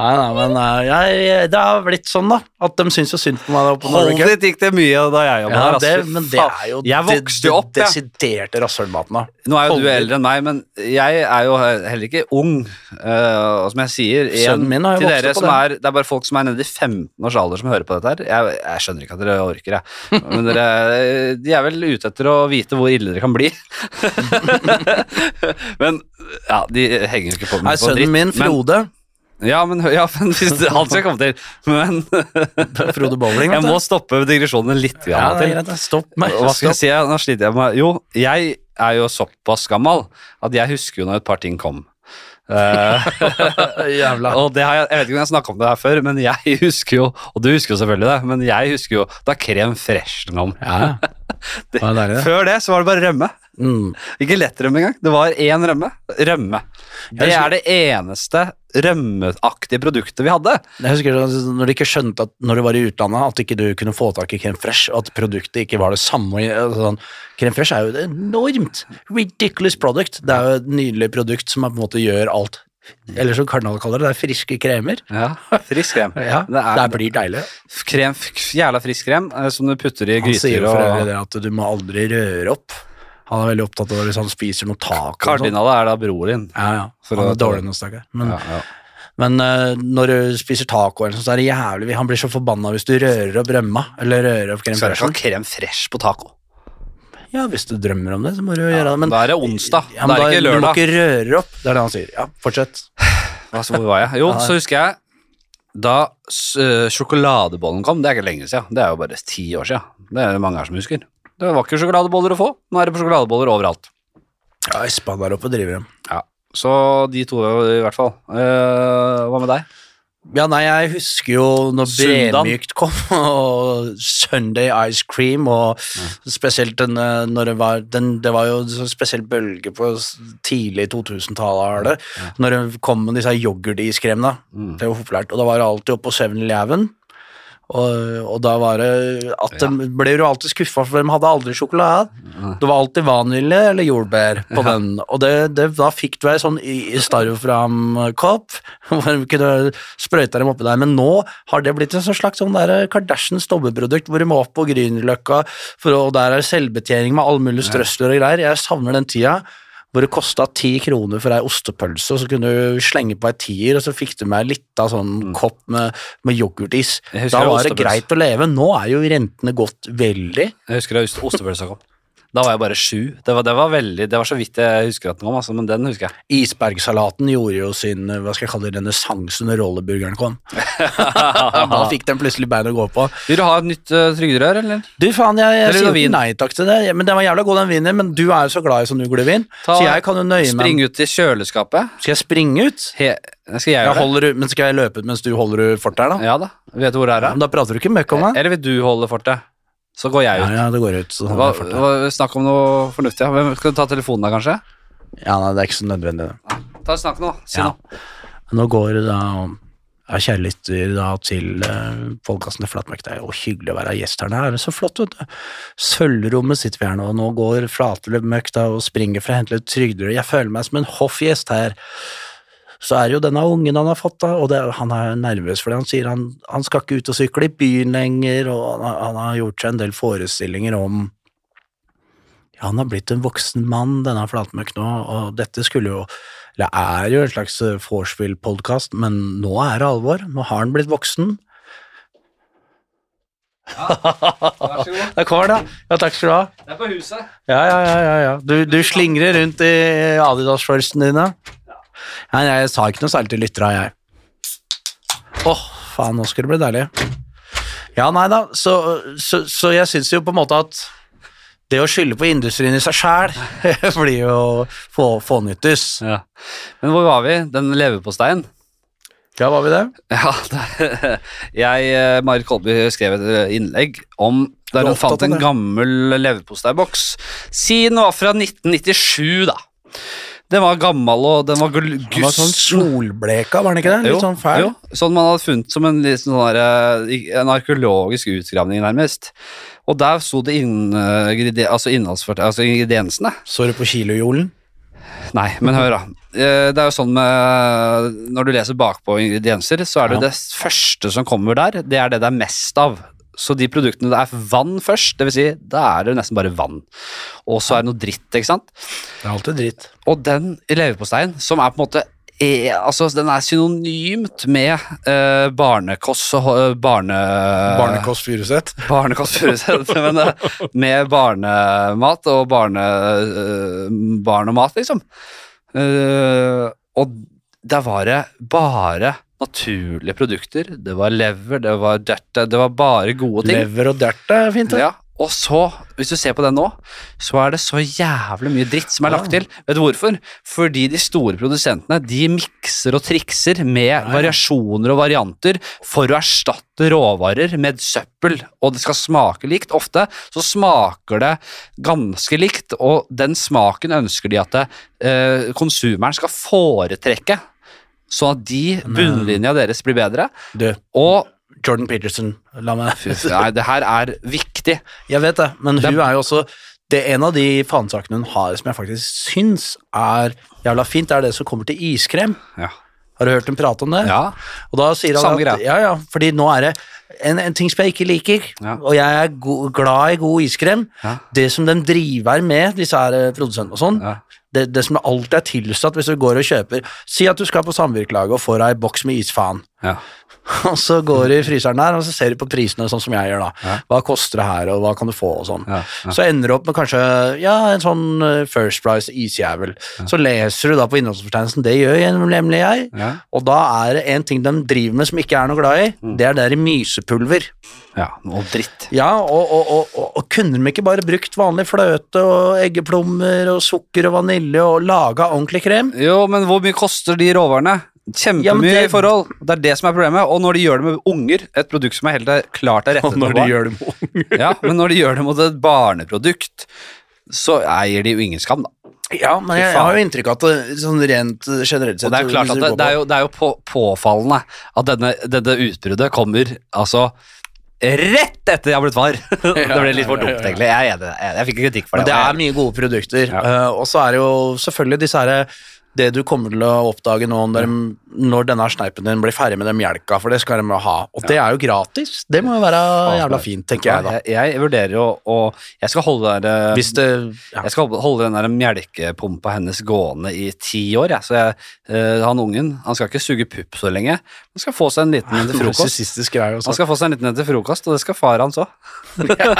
Nei, nei, men eh, jeg, det har blitt sånn, da. At de syns jo synd på meg. på Hold gikk det mye da jeg jobba Ja, der. det, altså. men det er jo Jeg vokste opp, jeg. desiderte rasshølmaten. Nå er jo Holden. du eldre enn meg, men jeg er jo heller ikke ung. Uh, og som jeg sier igjen min har jo til dere som er, det er bare folk som er nede i 15 års alder som hører på dette her. Jeg, jeg skjønner ikke at dere orker, jeg. Men dere, de er vel ute etter å vite hvor ille dere kan bli. *laughs* men ja, de henger ikke på Nei, på dritt. sønnen min, Men, Frode ja, men, ja, men hvis det, han skal komme til. Men *laughs* Frode Bowling, jeg må stoppe digresjonen litt. Ja, det til. greit. Stopp meg. Hva skal jeg si? Nå sliter jeg med Jo, jeg er jo såpass gammel at jeg husker jo når et par ting kom. *laughs* Eh, Jævla. *laughs* og det har jeg, jeg vet ikke om jeg snakka om det her før, men jeg husker jo Og du husker jo selvfølgelig det, men jeg husker jo da krem fresh kom. Ja, det det. Før det så var det bare rømme. Mm. Ikke lettrømme engang. Det var én rømme. Rømme. Det er det eneste rømmeaktige produktet vi hadde. Jeg husker da- når de ikke skjønte at når du var i utlandet, at ikke du kunne få tak i crème fresh, og at produktet ikke var det samme. altså Sånn. Crème fresh er jo et enormt ridiculous product. Det er jo et nydelig produkt som på en måte gjør alt. Eller som Kardinal kaller det, det er friske kremer. Ja, Frisk krem. *laughs* Ja, det er det blir deilig. krem, jævla frisk krem eh, som du putter i Han sier jo for øvrig det at du må aldri røre opp. Han er veldig opptatt av det hvis han spiser noe taco. og sånn. Kardinalet er da broren din. Ja, ja. Han er dårlig noen stakkar. Men, Ja, ja. men uh, når du spiser taco, eller sånt, så er det jævlig Han blir så forbanna hvis du rører opp rømma, eller rører opp krem Så er det fresh. ikke krem fresh på taco. Ja, hvis du drømmer om det, så må du jo gjøre det. Men, da er det onsdag, Ja, da er det ikke Du må ikke røre opp, det er det han sier. Ja, fortsett. *sighs* Altså, hvor var jeg? Jo, så husker jeg da øh, sjokoladebollen kom, det er ikke lenge siden, det er jo bare ti år siden. Det er det mange her som husker. Det var ikke sjokoladeboller å få, nå er det på sjokoladeboller overalt. Ja, Espa der oppe driver dem. Ja, så de to i hvert fall. Eh, hva med deg? Ja, nei, jeg husker jo når. Bremykt kom, *laughs* og Sunday Ice Cream, og spesielt den, eh, når det var den, Det var jo en sånn spesiell bølge på tidlig 2000-tallet, er det, når det kom med disse yoghurtiskremene. Mm. Det var populært, og da var det alltid oppe på 7-Eleven. Og, og da var det at de ble jo alltid skuffa, for de hadde aldri sjokolade. Det var alltid vanilje eller jordbær på den, og det, det, da fikk du ei sånn styrofoam-kopp *laughs* hvor de kunne sprøyte dem oppi der. Men nå har det blitt en sånn slags sånn der Kardashians dobbeprodukt, hvor de må opp på Grünerløkka, og der er selvbetjening med all mulig strøsler og greier. Jeg savner den tida. Hvor det kosta ti kroner for ei ostepølse, og så kunne du slenge på ei tier, og så fikk du med ei lita sånn kopp med, med yoghurtis. Da var det greit å leve. Nå er jo rentene gått veldig. Jeg husker da ost- ostepølsa kom. Da var jeg bare sju. Det var, det var veldig, det var så vidt jeg husker at den kom, altså, men den husker jeg. Isbergsalaten gjorde jo sin hva skal jeg kalle det, renessanse når rolleburgeren kom. *laughs* da fikk den plutselig bein å gå på. Vil du ha et nytt uh, trygderør, eller? Du faen, jeg, jeg sier vin. ikke nei takk til det, men den var jævla god den vinen, men du er jo så glad i sånn uglevin, så jeg kan jo nøye meg Spring ut til kjøleskapet. Skal jeg springe ut? He, skal jeg Jeg holder, men skal jeg løpe ut mens du holder fortet her, da? Ja da. Vet du hvor det er? Da prater du ikke møkk om meg. Eller vil du holde fortet? Så går jeg ut. ja, det går ut. Så Hva, hva, snakk om noe fornuftig. Ja. Hvem- Skal du ta telefonen da, kanskje? Ja, nei, det er ikke så nødvendig, det. Ta Snakk nå. Si Ja. noe. Nå går det da ja, kjære lytter da til eh, podkasten til Flatmark. Det er jo hyggelig å være gjest her. Det er så flott, vet du. Sølvrommet sitter vi her nå, og nå går Flatmøkk da og springer for å hente litt trygder. Jeg føler meg som en hoffgjest her. Så er det jo denne ungen han har fått, da, og det, han er nervøs fordi han sier han, han skal ikke ut og sykle i byen lenger, og han, har- han har gjort seg en del forestillinger om ja, han har blitt en voksen mann, denne Flatmøkk nå, og dette skulle jo Eller er jo en slags eh, vorspiel-podkast, men nå er det alvor. Nå har han blitt voksen. Ja, Vær så god. Der *laughs* kommer det. Ja, takk skal du ha. Det er på huset. Ja, ja, ja. ja, ja. Du, du slingrer rundt i Adidas-shortsene dine. Nei, jeg sa ikke noe særlig til lytterne, jeg. Åh, faen, nå skulle det bli deilig. Ja, nei da, så, så, så jeg syns jo på en måte at det å skylde på industrien i seg sjæl *laughs* blir jo få, fånyttes. Ja. Men hvor var vi? Den leverposteien? Ja, var vi det? Ja, *laughs* det, jeg, eh, Marit Kolby skrev et eh, innlegg om der er hun fant en gammel leverposteiboks. Si den var fra 1997, da. Den var gammel, og den var gul- Den var sånn solbleka, var den ikke det? Litt Jo, sånn fæl. Jo, sånn man hadde funnet som en, sånn der, eh, en arkeologisk utgravning, nærmest. Og der sto det inn, eh, altså altså ingrediensene. Så du på kilojolen? Nei, men hør da. Eh, Det er jo sånn med Når du leser bakpå ingredienser, så er det Ja. det første som kommer der, det er det det er mest av. Så de produktene det er vann først, det vil si, da er det nesten bare vann. Og så er det noe dritt, ikke sant? Det er alltid dritt. Og den leverposteien, som er på en måte er, altså Den er synonymt med uh, barnekost og uh, barne... Barnekost Furuset? *laughs* Barnekost Furuset, *laughs* men uh, med barnemat og barne, eh, barn og mat, liksom. Eh, og der var det bare naturlige produkter. Det var lever, det var derte, det var bare gode ting. Lever og derte er fint, det. Ja, og så, hvis du ser på den nå, så er det så jævlig mye dritt som er lagt til. Vet du hvorfor? Fordi de store produsentene de mikser og trikser med variasjoner og varianter for å erstatte råvarer med søppel, og det skal smake likt. Ofte så smaker det ganske likt, og den smaken ønsker de at eh, konsumeren skal foretrekke, sånn at de, bunnlinja deres blir bedre. Du, Og Jordan Peterson, la meg nei, det her er viktig. Jeg vet det, men Det hun er jo også det er En av de fanesakene hun har som jeg faktisk syns er jævla fint, det er det som kommer til iskrem. Ja. Har du hørt dem prate om det? ja. Og da sier han Samme at, ja, ja, fordi nå er det en, en ting som jeg ikke liker, Ja. og jeg er go glad i god iskrem. Ja. Det som den driver med, disse her eh, produsentene og sånn, det, det som alltid er tilsatt hvis du går og kjøper Si at du skal på samvirkelaget og får deg ei boks med isfaen. Ja. *laughs* Og så går du i fryseren der, og så ser du på prisene sånn som jeg gjør da. Ja. Hva koster det her, og hva kan du få, og sånn. Ja. Så ender du opp med kanskje ja, en sånn eh, First Price isjævel. Så leser du da på innholdsfortegnelsen, det gjør jeg nemlig jeg. Og da er det en ting de driver med som ikke er noe glad i, Mm. det er det mysepulver. ja, og dritt. Ja, og, og, og, og kunne de ikke bare brukt vanlig fløte og eggeplommer og sukker og vanilje og laga ordentlig krem? Jo, men hvor mye koster de råvarene? Ja, men det- forhold. Det er det som er problemet. Og når de gjør det med unger, et produkt som er helt er klart er *laughs* rettet mot barn. det med Ja, men når de gjør det mot et barneprodukt, så eier de jo ingen skam, da. Ja, men jeg, jeg har jo inntrykk av at det, sånn rent generelt sett Og det er klart at det, det er jo, det er jo på, påfallende at denne, dette utbruddet kommer altså rett etter jeg har blitt far. *laughs* det ble litt for ja, ja, dumt, ja. egentlig. Jeg er enig. Jeg, jeg fikk kritikk for Men det. det er mye gode produkter, Ja. Uh, og så er det jo selvfølgelig disse herre det du kommer til å oppdage nå når, når denne sneipen din blir ferdig med den melka, for det skal de ha, og det er jo gratis. Det må jo være jævla fint, tenker jeg da. Jeg, jeg vurderer jo å Jeg skal holde der eh, Hvis det ja. Jeg skal holde den der melkepumpa hennes gående i ti år, jeg. Så jeg, eh, han ungen han skal ikke suge pupp så lenge. Han skal få seg en liten *laughs* en til frokost. Han skal få seg en liten en til frokost, og det skal far hans òg. *laughs* ja,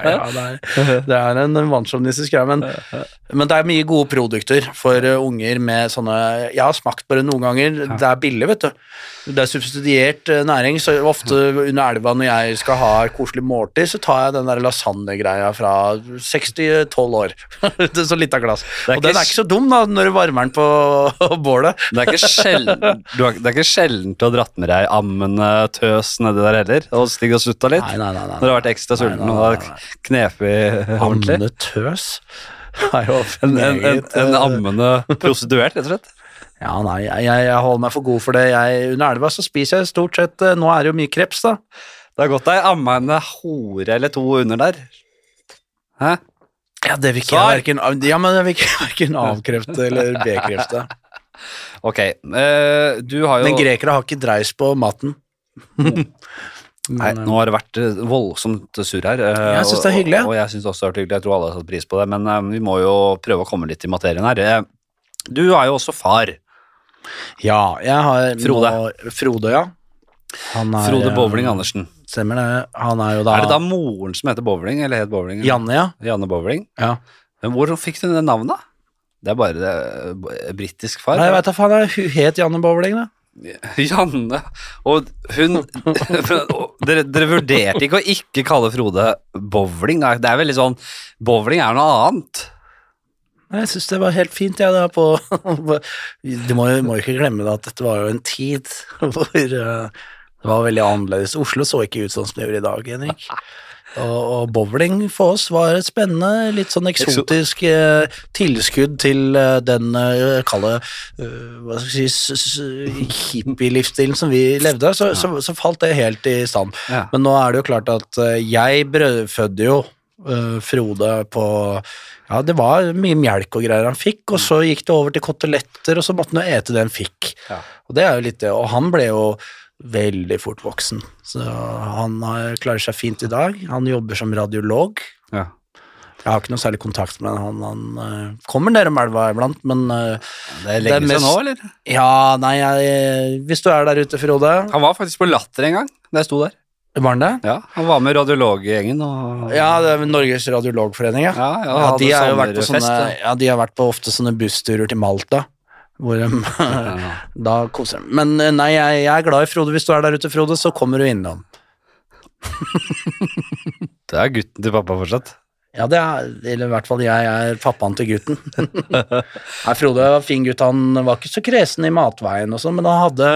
det, er, det er en vannsjåvinistisk greie, men, *laughs* men det er mye gode produkter for eh, unger med sånne Jeg har smakt på det noen ganger. Det er billig, vet du. Det er subsidiert eh, næring, så ofte under elva når jeg skal ha koselig måltid, så tar jeg den der lasagne-greia fra 6-12 år. *laughs* det så lite glass. Og den er ikke så dum da, når du varmer den på *laughs* bålet. Det er ikke sjelden du har, Det er ikke sjelden du har dratt med deg ammende tøs nedi der heller, og stig og sutta litt. Nei, nei, nei, nei. Når du har vært ekstra sulten og knepet ordentlig. Ammende tøs er jo *laughs* En, en, en, en eh, ammende prostituert, rett og slett. Ja, nei, jeg, jeg, holder meg for god for det. Jeg, under elva så spiser jeg stort sett eh, Nå er det jo mye kreps, da. Det er godt ei ammende hore eller to under der. Hæ? Ja, det vil ikke Svar. jeg verken, ja, men jeg vil ikke verken *laughs* avkrefte eller bekrefte. Ok, uh, du har jo Men grekere har ikke dreis på maten. *laughs* Nei, nå har det vært eh, voldsomt surr her. eh, Jeg synes det er hyggelig. Og, og jeg syns også det har vært hyggelig. Jeg tror alle har satt pris på det. Men eh, vi må jo prøve å komme litt i materien her. Eh, Du er jo også far. Ja, jeg har Frode. Nå, Frode, ja. Han er, Frode eh, Bowling Andersen. Stemmer det. Han er jo da, Er det da moren som heter Bowling, eller het Bowling? Janne, ja. Janne Bowling. ja. Men hvor fikk du det navnet? Det er bare det, eh, britisk far. Nei, jeg vet da faen, hun het Janne Bowling, da. Janne Og hun *laughs* dere, dere vurderte ikke å ikke kalle Frode bowling? Det er veldig sånn Bowling er noe annet. Jeg syns det var helt fint, jeg, da, på *laughs* Du må jo ikke glemme det at dette var jo en tid *laughs* hvor eh, det var veldig annerledes. Oslo så ikke ut sånn som det gjør i dag, Henrik. Og, og bowling for oss var et spennende, litt sånn eksotisk eh, tilskudd til eh, den eh, kalde eh, hva skal jeg si, hippielivsstilen som vi levde, så, så, så falt det helt i stand. Ja. Men nå er det jo klart at eh, jeg brødfødde jo eh, Frode på Ja, det var mye melk og greier han fikk, og så gikk det over til koteletter, og så måtte han jo ete det han fikk. Ja. Og det er jo litt det, og han ble jo veldig fort voksen, så han har- klarer seg fint i dag. Han jobber som radiolog. Ja. Jeg har ikke noe særlig kontakt med han, han uh, kommer nedom elva iblant, men uh, Det er Det lenge er siden nå, eller? ja, nei, jeg, hvis du er der ute, Frode Han var faktisk på Latter en gang, da jeg sto der. Var han det? Ja, Han var med radiologgjengen og Ja, det er Norges radiologforening, ja. Ja, ja, Ja, de, har jo vært på sånne, ja. ja, de har vært på ofte sånne bussturer til Malta, hvor de *laughs* *laughs* Da koser de. Men eh, nei, jeg, jeg er glad i Frode. Hvis du er der ute, Frode, så kommer du innom. *laughs* Det er gutten til pappa fortsatt. Ja, det er, eller i hvert fall jeg er pappaen til gutten. Nei, Frode var fin gutt, han var ikke så kresen i matveien og sånn, men han hadde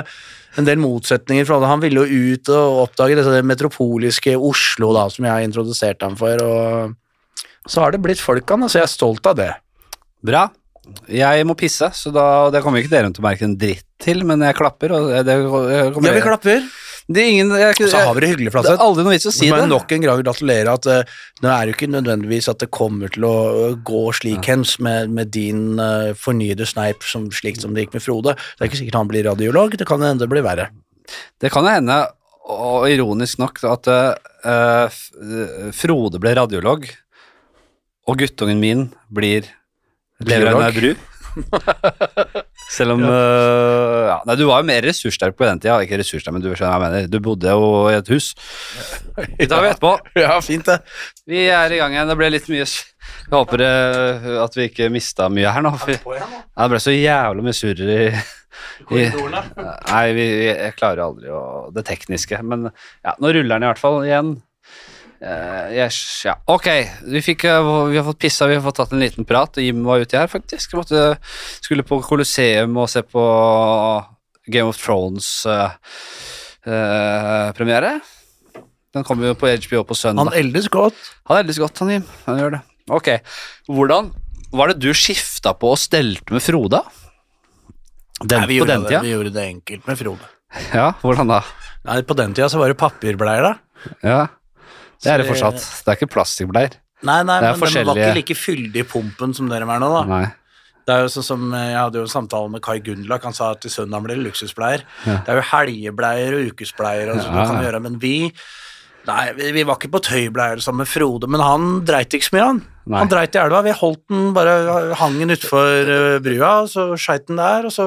en del motsetninger, for han ville jo ut og oppdage det metropoliske Oslo da, som jeg introduserte ham for, og så har det blitt folk han, så jeg er stolt av det. Bra. Jeg må pisse, så da, det kommer ikke dere til å merke en dritt til, men jeg klapper, og det, jeg kommer Ja, vi klapper, Det er ingen jeg, og så har vi det hyggelig, Det er aldri noe vits å si Men det. nok en gang gratulere at uh, det er jo ikke nødvendigvis at det kommer til å gå slik hens med, med din uh, fornyede sneip som, slik som det gikk med Frode. Det er ikke sikkert han blir radiolog, det kan hende det blir verre. Det kan jo hende, og ironisk nok, at uh, eh, Frode ble radiolog, og guttungen min blir lever av Biolog. bru. Selv om eh, ja, Nei, du var jo mer ressurssterk på den tida. Ikke ressurssterk, men du skjønner hva jeg mener. Du bodde jo i et hus. *laughs* Det tar vi etterpå. *laughs* Ja, fint det. Vi er i gang igjen. Det ble litt mye Jeg håper uh, at vi ikke mista mye her nå. For, ja, det ble så jævlig mye surr i, i Nei, vi, vi, jeg klarer aldri å Det tekniske. Men ja, nå ruller den i hvert fall igjen. Eh, yes, ja. Ok, vi, fikk, eh, vi har fått pissa, vi har fått tatt en liten prat. Jim var ute her, faktisk. Måtte, skulle på Colosseum og se på Game of Thrones-premiere. Den kommer jo på HBO på søndag. Han eldes godt. Han eldes godt, han Jim. Han gjør det. Ok, hvordan var det du skifta på og stelte med Frode? Den, Nei, vi, på gjorde den det, vi gjorde det enkelt med Frode. Ja, hvordan da? Nei, På den tida så var det papirbleier, da. Ja, det er det fortsatt. Det er ikke plastikkbleier. Nei, nei, Det men den var ikke like fyldig i pumpen som dere er nå, da. Nei. Det er jo sånn som, Jeg hadde jo en samtale med Kai Gundlach, han sa at til søndag blir det luksusbleier. Det er jo helgebleier og ukesbleier og sånt Ja. du kan gjøre, men vi Nei, vi, vi var ikke på tøybleier sammen med Frode, men han dreit ikke så mye, han. Nei. Han dreit i elva. Vi holdt den, bare hang den utfor uh, brua, og så skeit den der, og så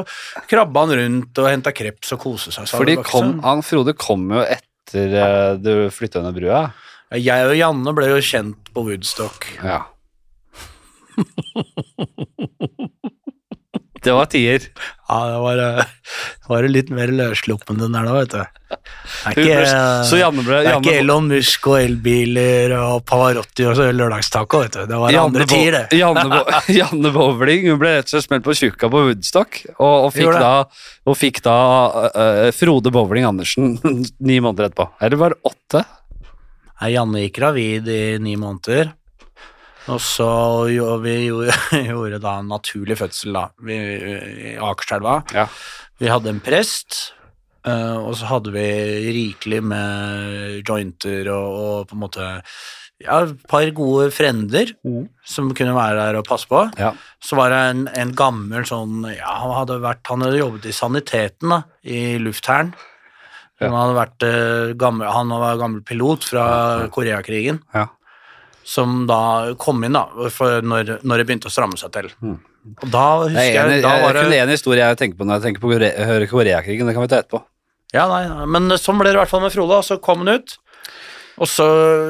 krabba han rundt og henta kreps og koste seg. Fordi kom, han Frode kom jo etter eh, du flytta under brua. Jeg og Janne ble jo kjent på Woodstock. Ja. *laughs* det var tier. Ja, det var, eh, var det litt mer løssluppen den der da, vet du. Det er ikke, Så Janne ble det er Janne, ikke Elon Musk og elbiler og Pavarotti og så lørdagstaco, vet du. Det var Janne, andre tider, det. Janne, Bo- *laughs* *laughs* Janne Bowling hun ble rett og slett smelt på tjukka på Woodstock, og, og, fikk, da, og fikk da uh, Frode Bowling Andersen ni måneder etterpå. Eller var det åtte? Janne gikk gravid i ni måneder. Og så jo, vi *laughs* gjorde, vi da en naturlig fødsel da, vi, i Akerselva. Ja. Vi hadde en prest, eh, og så hadde vi rikelig med jointer og, og på en måte ja, et par gode frender som kunne være der og passe på. Ja. Så var det en, en gammel sånn Ja, han hadde, vært, han hadde jobbet i saniteten da, i lufthæren. Han, hadde vært, eh, gammel, han var gammel pilot fra Koreakrigen Ja. som da kom inn da, for når, når det begynte å stramme seg til. Mm. Og da Det husker er jeg, jeg, da jeg, var kun det en historie jeg tenker på når jeg tenker på Kore- hører Koreakrigen. Det kan vi ta etterpå. Ja, nei, nei, men sånn ble det i hvert fall med Frode, og så kom han ut. Og så,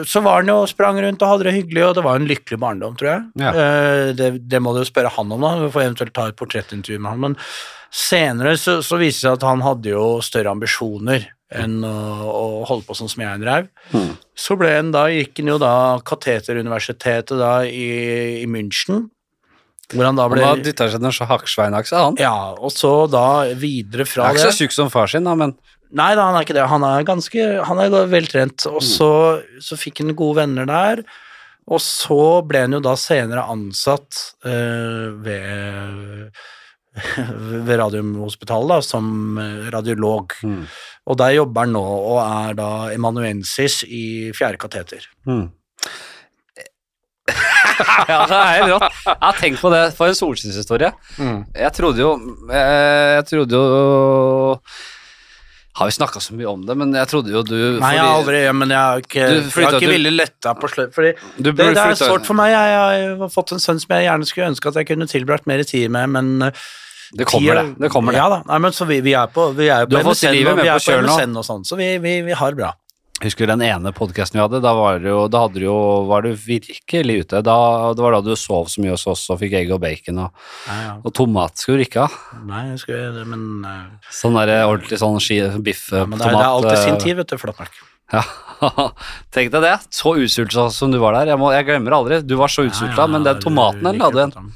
så var han jo sprang rundt og hadde det hyggelig, og det var en lykkelig barndom, tror jeg. Ja. Eh, det, det må du jo spørre han om, da. Vi får eventuelt ta et portrettintervju med han. Men senere så, så viser det seg at han hadde jo større ambisjoner enn å, å holde på sånn som jeg drev. Mm. Så ble en da, gikk han jo da Kateteruniversitetet da i, i München, hvor han da ble Han dytta seg ned så hakksveinakse, han. Ja, og så da videre fra Han er det ikke så tjukk som far sin, da, men Nei da, han er ikke det. Han er ganske Han er veltrent. Og så, så fikk han gode venner der. Og så ble han jo da senere ansatt øh, ved *laughs* ved Radiumhospitalet da, som eh, radiolog. Mm. Og der jobber han nå og er da emanuensis i fjerde kateter. Mm. *laughs* ja, det er helt rått. Jeg har tenkt på det for en solskinnshistorie. Jeg trodde jo eh, Jeg trodde jo Har vi snakka så mye om det, men jeg trodde jo du Nei, jeg har aldri Men jeg har ikke, Du jeg har ikke villet lette på slutt. Fordi du det, burde det er sårt for meg. Jeg, jeg har fått en sønn som jeg gjerne skulle ønske at jeg kunne tilbrakt mer tid med, men eh, Det kommer det. det, kommer det. Ja da, Nei, men så vi, vi er på, vi er Du på MSN, livet og vi er på. MSN og sånn, så vi, vi, vi har det bra. Husker du den ene podkasten vi hadde? Da var, det jo, da hadde du jo, var du virkelig ute. Da, det var da du sov så mye hos oss og fikk egg og bacon og, Nei, ja. og tomat. Skulle du ikke ha? Nei, jeg skulle det, men, uh, Sånn der ordentlig sånn ski, biff, ja, men det, det er alltid sin tid, vet du, flott nok. *laughs* Ja. Tenk deg det. Så utsulta som du var der. Jeg, må, jeg glemmer aldri. Du var så utsulta, men den tomaten den hadde en.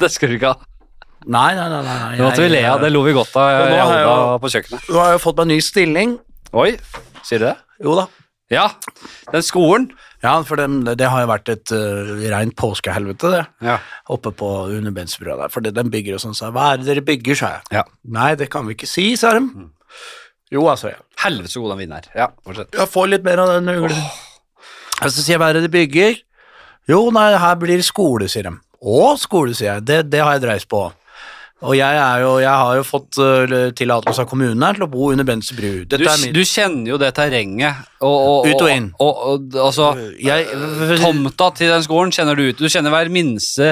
Det *laughs* skulle du ikke ha. Nei, nei, nei. nei, nei måtte vi le av. Det lo vi godt av jeg, jeg jo- på kjøkkenet. Nå har jo fått meg ny stilling. Oi, sier du det? Jo da. Ja. Den skolen. Ja, for det, det har jo vært et uh, rent påskehelvete, det. Ja. Oppe på underbensbrua der. For det, den bygger og sånn, sa så, Hva er det dere bygger, sa jeg. ja. Nei, det kan vi ikke si, sa de. Jo, altså, ja. Helvete så god den vinner. Ja, fortsett. Jeg får litt mer av den uglen. Og så sier jeg, hva er det de bygger? Jo, nei, her blir skole, sier de. Å, skole, sier jeg. Det, det har jeg dreist på. Og jeg, er jo, jeg har jo fått uh, tillatelse av kommunen her til å bo under Bense bru. Du, du kjenner jo det terrenget. Og, og, Ut og inn. Og, altså, jeg, tomta til den skolen kjenner du ut. Du kjenner hver minste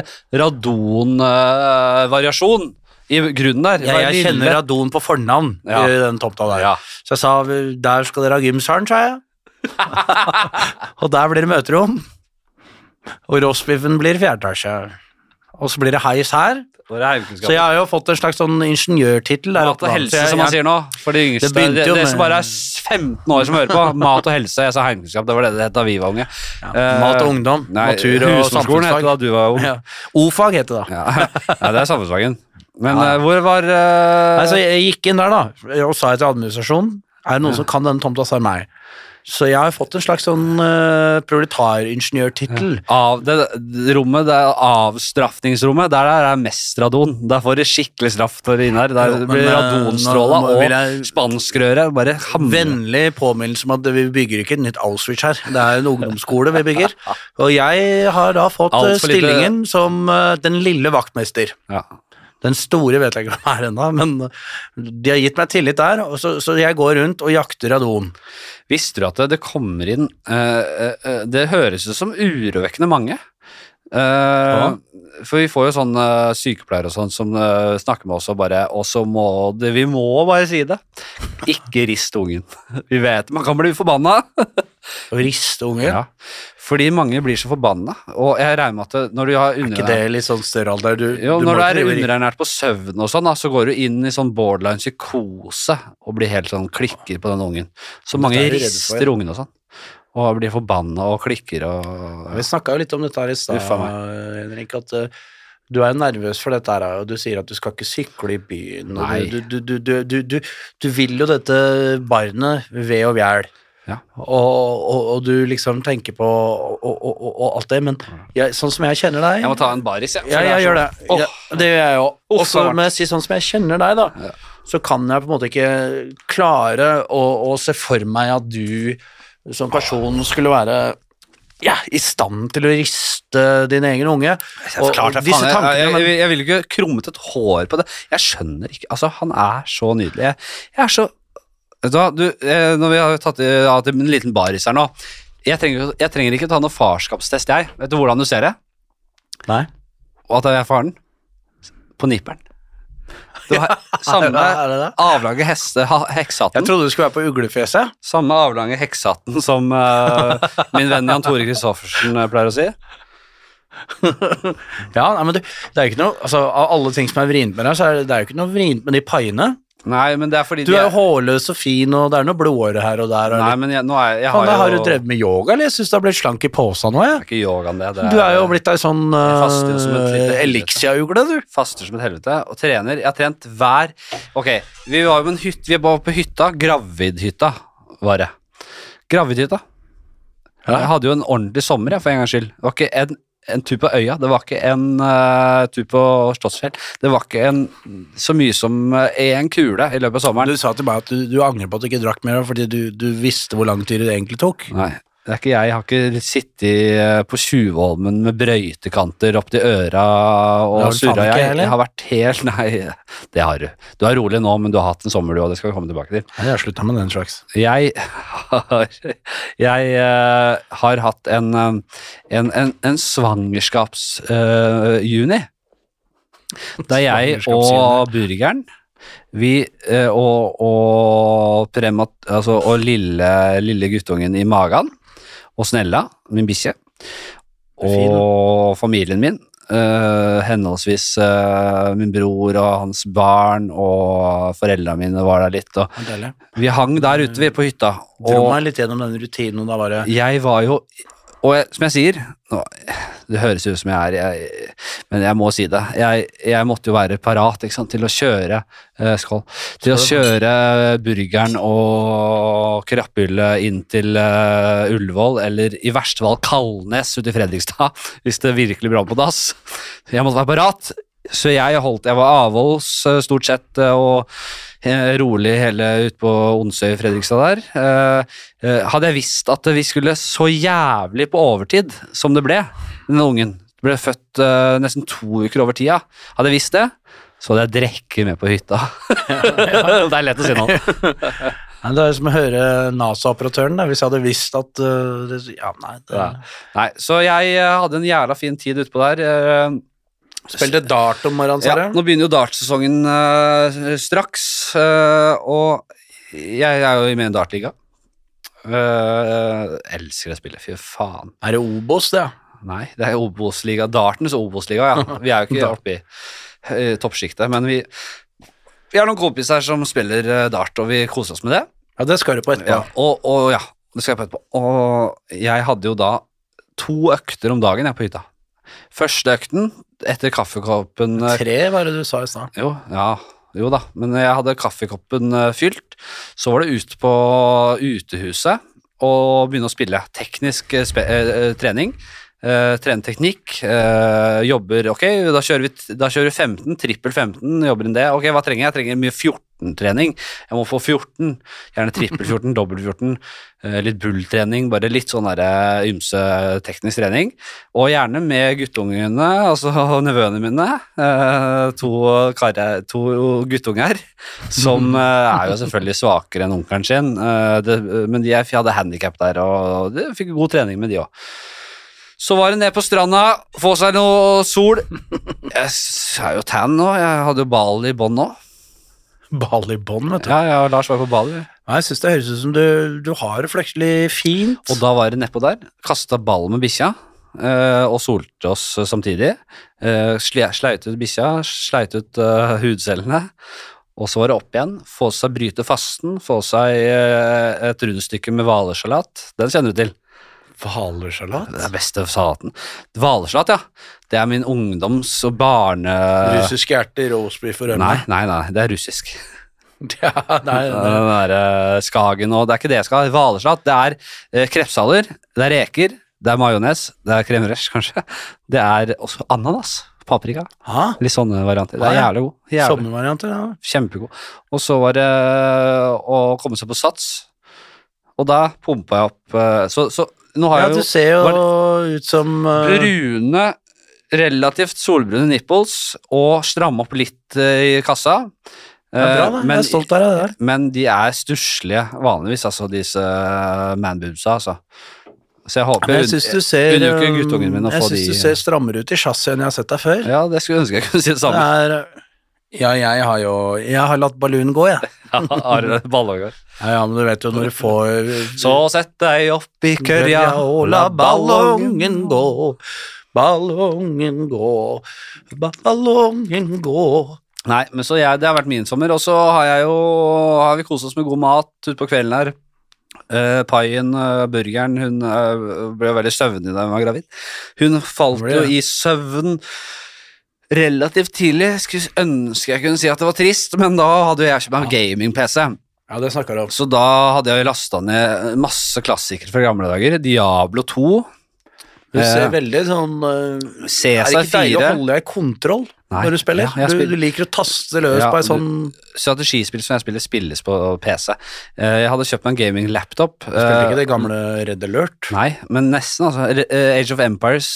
radonvariasjon i grunnen der. jeg, Hver jeg lille- kjenner radon på fornavn Ja. i den tomta der. Ja. Så jeg sa der skal dere ha gymsalen, sa jeg. *laughs* og der blir det møterom. Og roastbiffen blir fjerde etasje. Og så blir det heis her. Så jeg har jo fått en slags sånn ingeniørtittel der Mat og helse, jeg- som man sier nå. For de yngste. Det Det, det, som bare er 15 år som hører på. *laughs* Mat og helse. Jeg sa heimkunnskap, det var det det het da vi var unge. Eh, Mat og ungdom, Nei, natur og samfunnsfag. het det da du var ung. Ja. O-fag heter det da. Ja. *laughs* ja, det er samfunnsfagen. Men Ja. eh, hvor var uh... Nei, så jeg gikk inn der da, og sa til administrasjonen, er det noen som kan denne tomta, så er det meg. Så jeg har fått en slags sånn uh, proletaringeniørtittel. av det, det rommet, det er avstraffningsrommet, der er det mest radon. Der får du skikkelig straff når du er inne her. Der Jo, men, blir eh, radonstråla og jeg- spanskrøret bare hamrer. Vennlig påminnelse om at vi bygger ikke et nytt Auschwitz her. Det er en ungdomsskole vi bygger. *laughs* Og jeg har da fått eh, stillingen som uh, den lille vaktmester. Ja. Den store vet jeg ikke hva er ennå, men de har gitt meg tillit der, så, så jeg går rundt og jakter radon. Visste du at det, det kommer inn uh, uh, Det høres ut som urovekkende mange. Eh, For vi får jo sånne sykepleiere og sånn som uh, snakker med oss og bare Og så må det Vi må bare si det. Ikke rist ungen. *laughs* Vi vet man kan bli forbanna. Riste ungen? Ja. Fordi mange blir så forbanna. Og jeg regner med at når du har Er ikke det litt sånn større alder? Du, Jo, du når du er underernært på søvn og sånn, da, så går du inn i sånn borderline psykose og blir helt sånn klikker på den ungen. Så mange er for, rister ja. ungen og sånn. Og blir forbanna og klikker og Ja, Vi snakka jo litt om dette her i stad. Henrik. At eh, du er nervøs for dette her, og du sier at du skal ikke sykle i byen. Du, du, du, du, du, du, du vil jo dette barnet ved og vjæl. Ja. Og, og, og du liksom tenker på og, og, alt det, men jeg, sånn som jeg kjenner deg Jeg må ta en baris, jeg. Ja, er jeg gjør det. Oh. Ja, det gjør jeg òg. Og så må jeg si sånn som jeg kjenner deg, da, Ja. så kan jeg på en måte ikke klare å, å se for meg at du som person skulle være ja, i stand til å riste din egen unge. Og, Klart, og jeg, tankene, jeg, jeg, jeg ville ikke krummet et hår på det. Jeg skjønner ikke Altså, han er så nydelig. Jeg, er så Vet du eh, når vi har tatt av til en liten baris her nå trenger, jeg trenger ikke ta noe farskapstest, jeg. Vet du hvordan du ser det? Nei. Og at jeg er faren? på nipperen. Det var *laughs* samme det det? avlange heste, ha, Jeg trodde du skulle være på uglefjeset. Samme avlange heksehatten som uh, *laughs* min venn Jan Tore Christoffersen eh, pleier å si. *laughs* Ja, nei, men det, det er jo ikke noe Altså, Av alle ting som er vrient med deg, så er det, det er jo ikke noe vrient med de paiene. Nei, men det er fordi Du er jo hårløs og fin, og det er noe blodåre her og der. Nei, men jeg, nå er, jeg har jo har du drevet med yoga, eller? Jeg syns du har blitt slank i posen nå, Det er ikke yogaen, det. det Du er jo blitt ei sånn uh, helvete. Elixia-ugle, du. Faster som et helvete og trener. Jeg har trent hver Ok, vi var jo på en hytte, vi var på hytta. Gravidhytta var det. Gravidhytta. Ja. Jeg hadde jo en ordentlig sommer, jeg, for en gangs skyld. Det var ikke en, en tur på øya, det var ikke en uh, tur på Slottsfjell. Det var ikke en, så mye som én kule i løpet av sommeren. Du sa til meg at du, du angrer på at du ikke drakk mer fordi du, du visste hvor lang tid det egentlig tok. Nei, ikke jeg. Jeg har ikke sittet eh, på Tjuvholmen med brøytekanter opp til øra og surra. Jeg, jeg har vært helt *laughs* Nei, det har du. Du er rolig nå, men du har hatt en sommer, du, og det skal vi komme tilbake til. Jeg har slutta med den slags. Jeg har, *laughs* jeg, uh, har hatt en, eh, en, en, en svangerskapsjuni. da jeg og burgeren vi, og, og, premat, altså, og lille, lille guttungen i magen, og Snella, min bikkje, og familien min, Uh, henholdsvis uh, min bror og hans barn, og foreldrene mine var der litt, vi hang der ute vi, på hytta, Dro meg litt gjennom den rutinen, da var det jeg var jo Og jeg, som jeg sier nå, Det høres ut som jeg er jeg, Men jeg må si det. Jeg, jeg måtte jo være parat sant, til å kjøre eh, Skål. Til å kjøre burgeren og krabbhyllet inn til eh, Ullevål, eller i verste fall Kalnes ute i Fredrikstad, *laughs* hvis det virkelig brant på dass. Jeg måtte være parat. Så jeg holdt Jeg var avholds eh, stort sett eh, og rolig hele ute på Onsøy i Fredrikstad der. Eh, eh, hadde jeg visst at vi skulle så jævlig på overtid som det ble, denne ungen ble født eh, nesten to uker over tida, hadde jeg visst det, så hadde jeg drukket med på hytta. *laughs* det er lett å si nå. Nei, Det er som å høre NASA-operatøren, hvis jeg hadde visst at uh, det, Ja, nei det, Ja. Nei, så jeg eh, hadde en jævla fin tid utpå der. eh, Spilte dart om morgenen, sa Ja, nå begynner jo dartsesongen uh, straks, Uh, og jeg er jo med i en dartliga. Uh, elsker å spille, fy faen. Er det Obos, det? Nei, det er Obos-liga, dartens Obos-liga, ja. *laughs* Vi er jo ikke oppe i uh, toppsjiktet, men vi, vi har noen kompiser som spiller uh, dart, og vi koser oss med det. Ja, det skal du på etterpå. Ja, og, og ja, det skal jeg på etterpå. Og jeg hadde jo da to økter om dagen jeg på hytta. Første økten etter kaffekoppen eh, Tre var det du sa i stad. jo, ja, jo da, men jeg hadde kaffekoppen eh, fylt. Så var det ut på utehuset og begynne å spille teknisk eh, trening. Uh, trene teknikk, uh, jobber Ok, da kjører, vi, da kjører vi 15, trippel 15, jobber inn det. Ok, hva trenger jeg? Jeg trenger mye 14-trening. Jeg må få 14, gjerne trippel 14, dobbel 14. litt litt bulltrening, bare litt sånn der, eh, ymse teknisk trening. Og gjerne med guttungene, altså *laughs* nevøene mine. eh, to, karre- to guttunger som eh, er jo selvfølgelig svakere enn onkelen sin. eh, men de hadde handikap der, og de fikk god trening med de òg. Så var det ned på stranda, få seg noe sol. Jeg er jo tan nå, jeg hadde jo ball i bånn nå. Bånn, vet du. Ja, ja, Lars var på ball. Nei, Jeg syns det høres ut som du, du har det flekselig fint. Og da var det nedpå der. Kasta ball med bikkja. eh, og solte oss samtidig. Uh, sleit ut bikkja, sleit ut eh, hudcellene. Og så var det opp igjen. Få seg bryte fasten, få seg eh, et rundstykke med hvalersalat. Den kjenner du til. Hvalersalat? Det er beste salaten. Hvalersalat, ja. Det er min ungdoms- og barne... Russisk hjerte, roastbeef og rømme? Nei, nei, nei, det er russisk. *laughs* Ja, nei, *laughs* nei. Den der derre Skagen og Det er ikke det jeg skal ha. Hvalersalat. Det er eh, det er reker, det er majones, det er crème fraiche, kanskje. Det er også ananas. Paprika. Ha? Litt sånne varianter. Det er jævlig god. Jævlig. Sommervarianter, ja. Kjempegod. Og så var det å komme seg på sats, og da pumpa jeg opp eh, Så, så nå har Ja, jeg du ser jo ut som uh, brune, relativt solbrune nipples og stramme opp litt uh, i kassa. ja, Bra, Eh, da. men, jeg er stolt av deg der. men de er stusslige vanligvis, altså disse manboobsa, altså. Så jeg håper jeg syns du ser jo guttungen min å Jeg få syns de du ser strammere ut i chassisen enn jeg har sett deg før. Ja, det skulle jeg ønske jeg kunne si det samme. Det er Ja, jeg har jo Jeg har latt ballonen gå, jeg. *laughs* Har ballongar. Ja, ja, men du vet jo når du får Så sett deg opp i kørja og la ballongen gå. Ballongen gå, ballongen gå. Nei, men så jeg, det har vært min sommer, og så har jeg jo Har vi kost oss med god mat utpå kvelden her. Uh, paien, uh, burgeren, hun uh, ble veldig søvnig da hun var gravid. Hun falt jo i søvn relativt tidlig. Skulle ønske jeg kunne si at det var trist, men da hadde jeg kjøpt meg gaming-PC. Ja, det snakker du om. Så da hadde jeg lasta ned masse klassikere fra gamle dager. Diablo 2, Du ser Eh, veldig sånn uh, Er det ikke deilig å holde deg i kontroll Nei, når du spiller? ja, spiller. du, du liker å taste løs Ja, på ei sånn Strategispill som jeg spiller, spilles på PC. Eh, Jeg hadde kjøpt meg en gaming-laptop. Spilte Eh, ikke det gamle Red Alert? Nei, men nesten, altså. Age of Empires,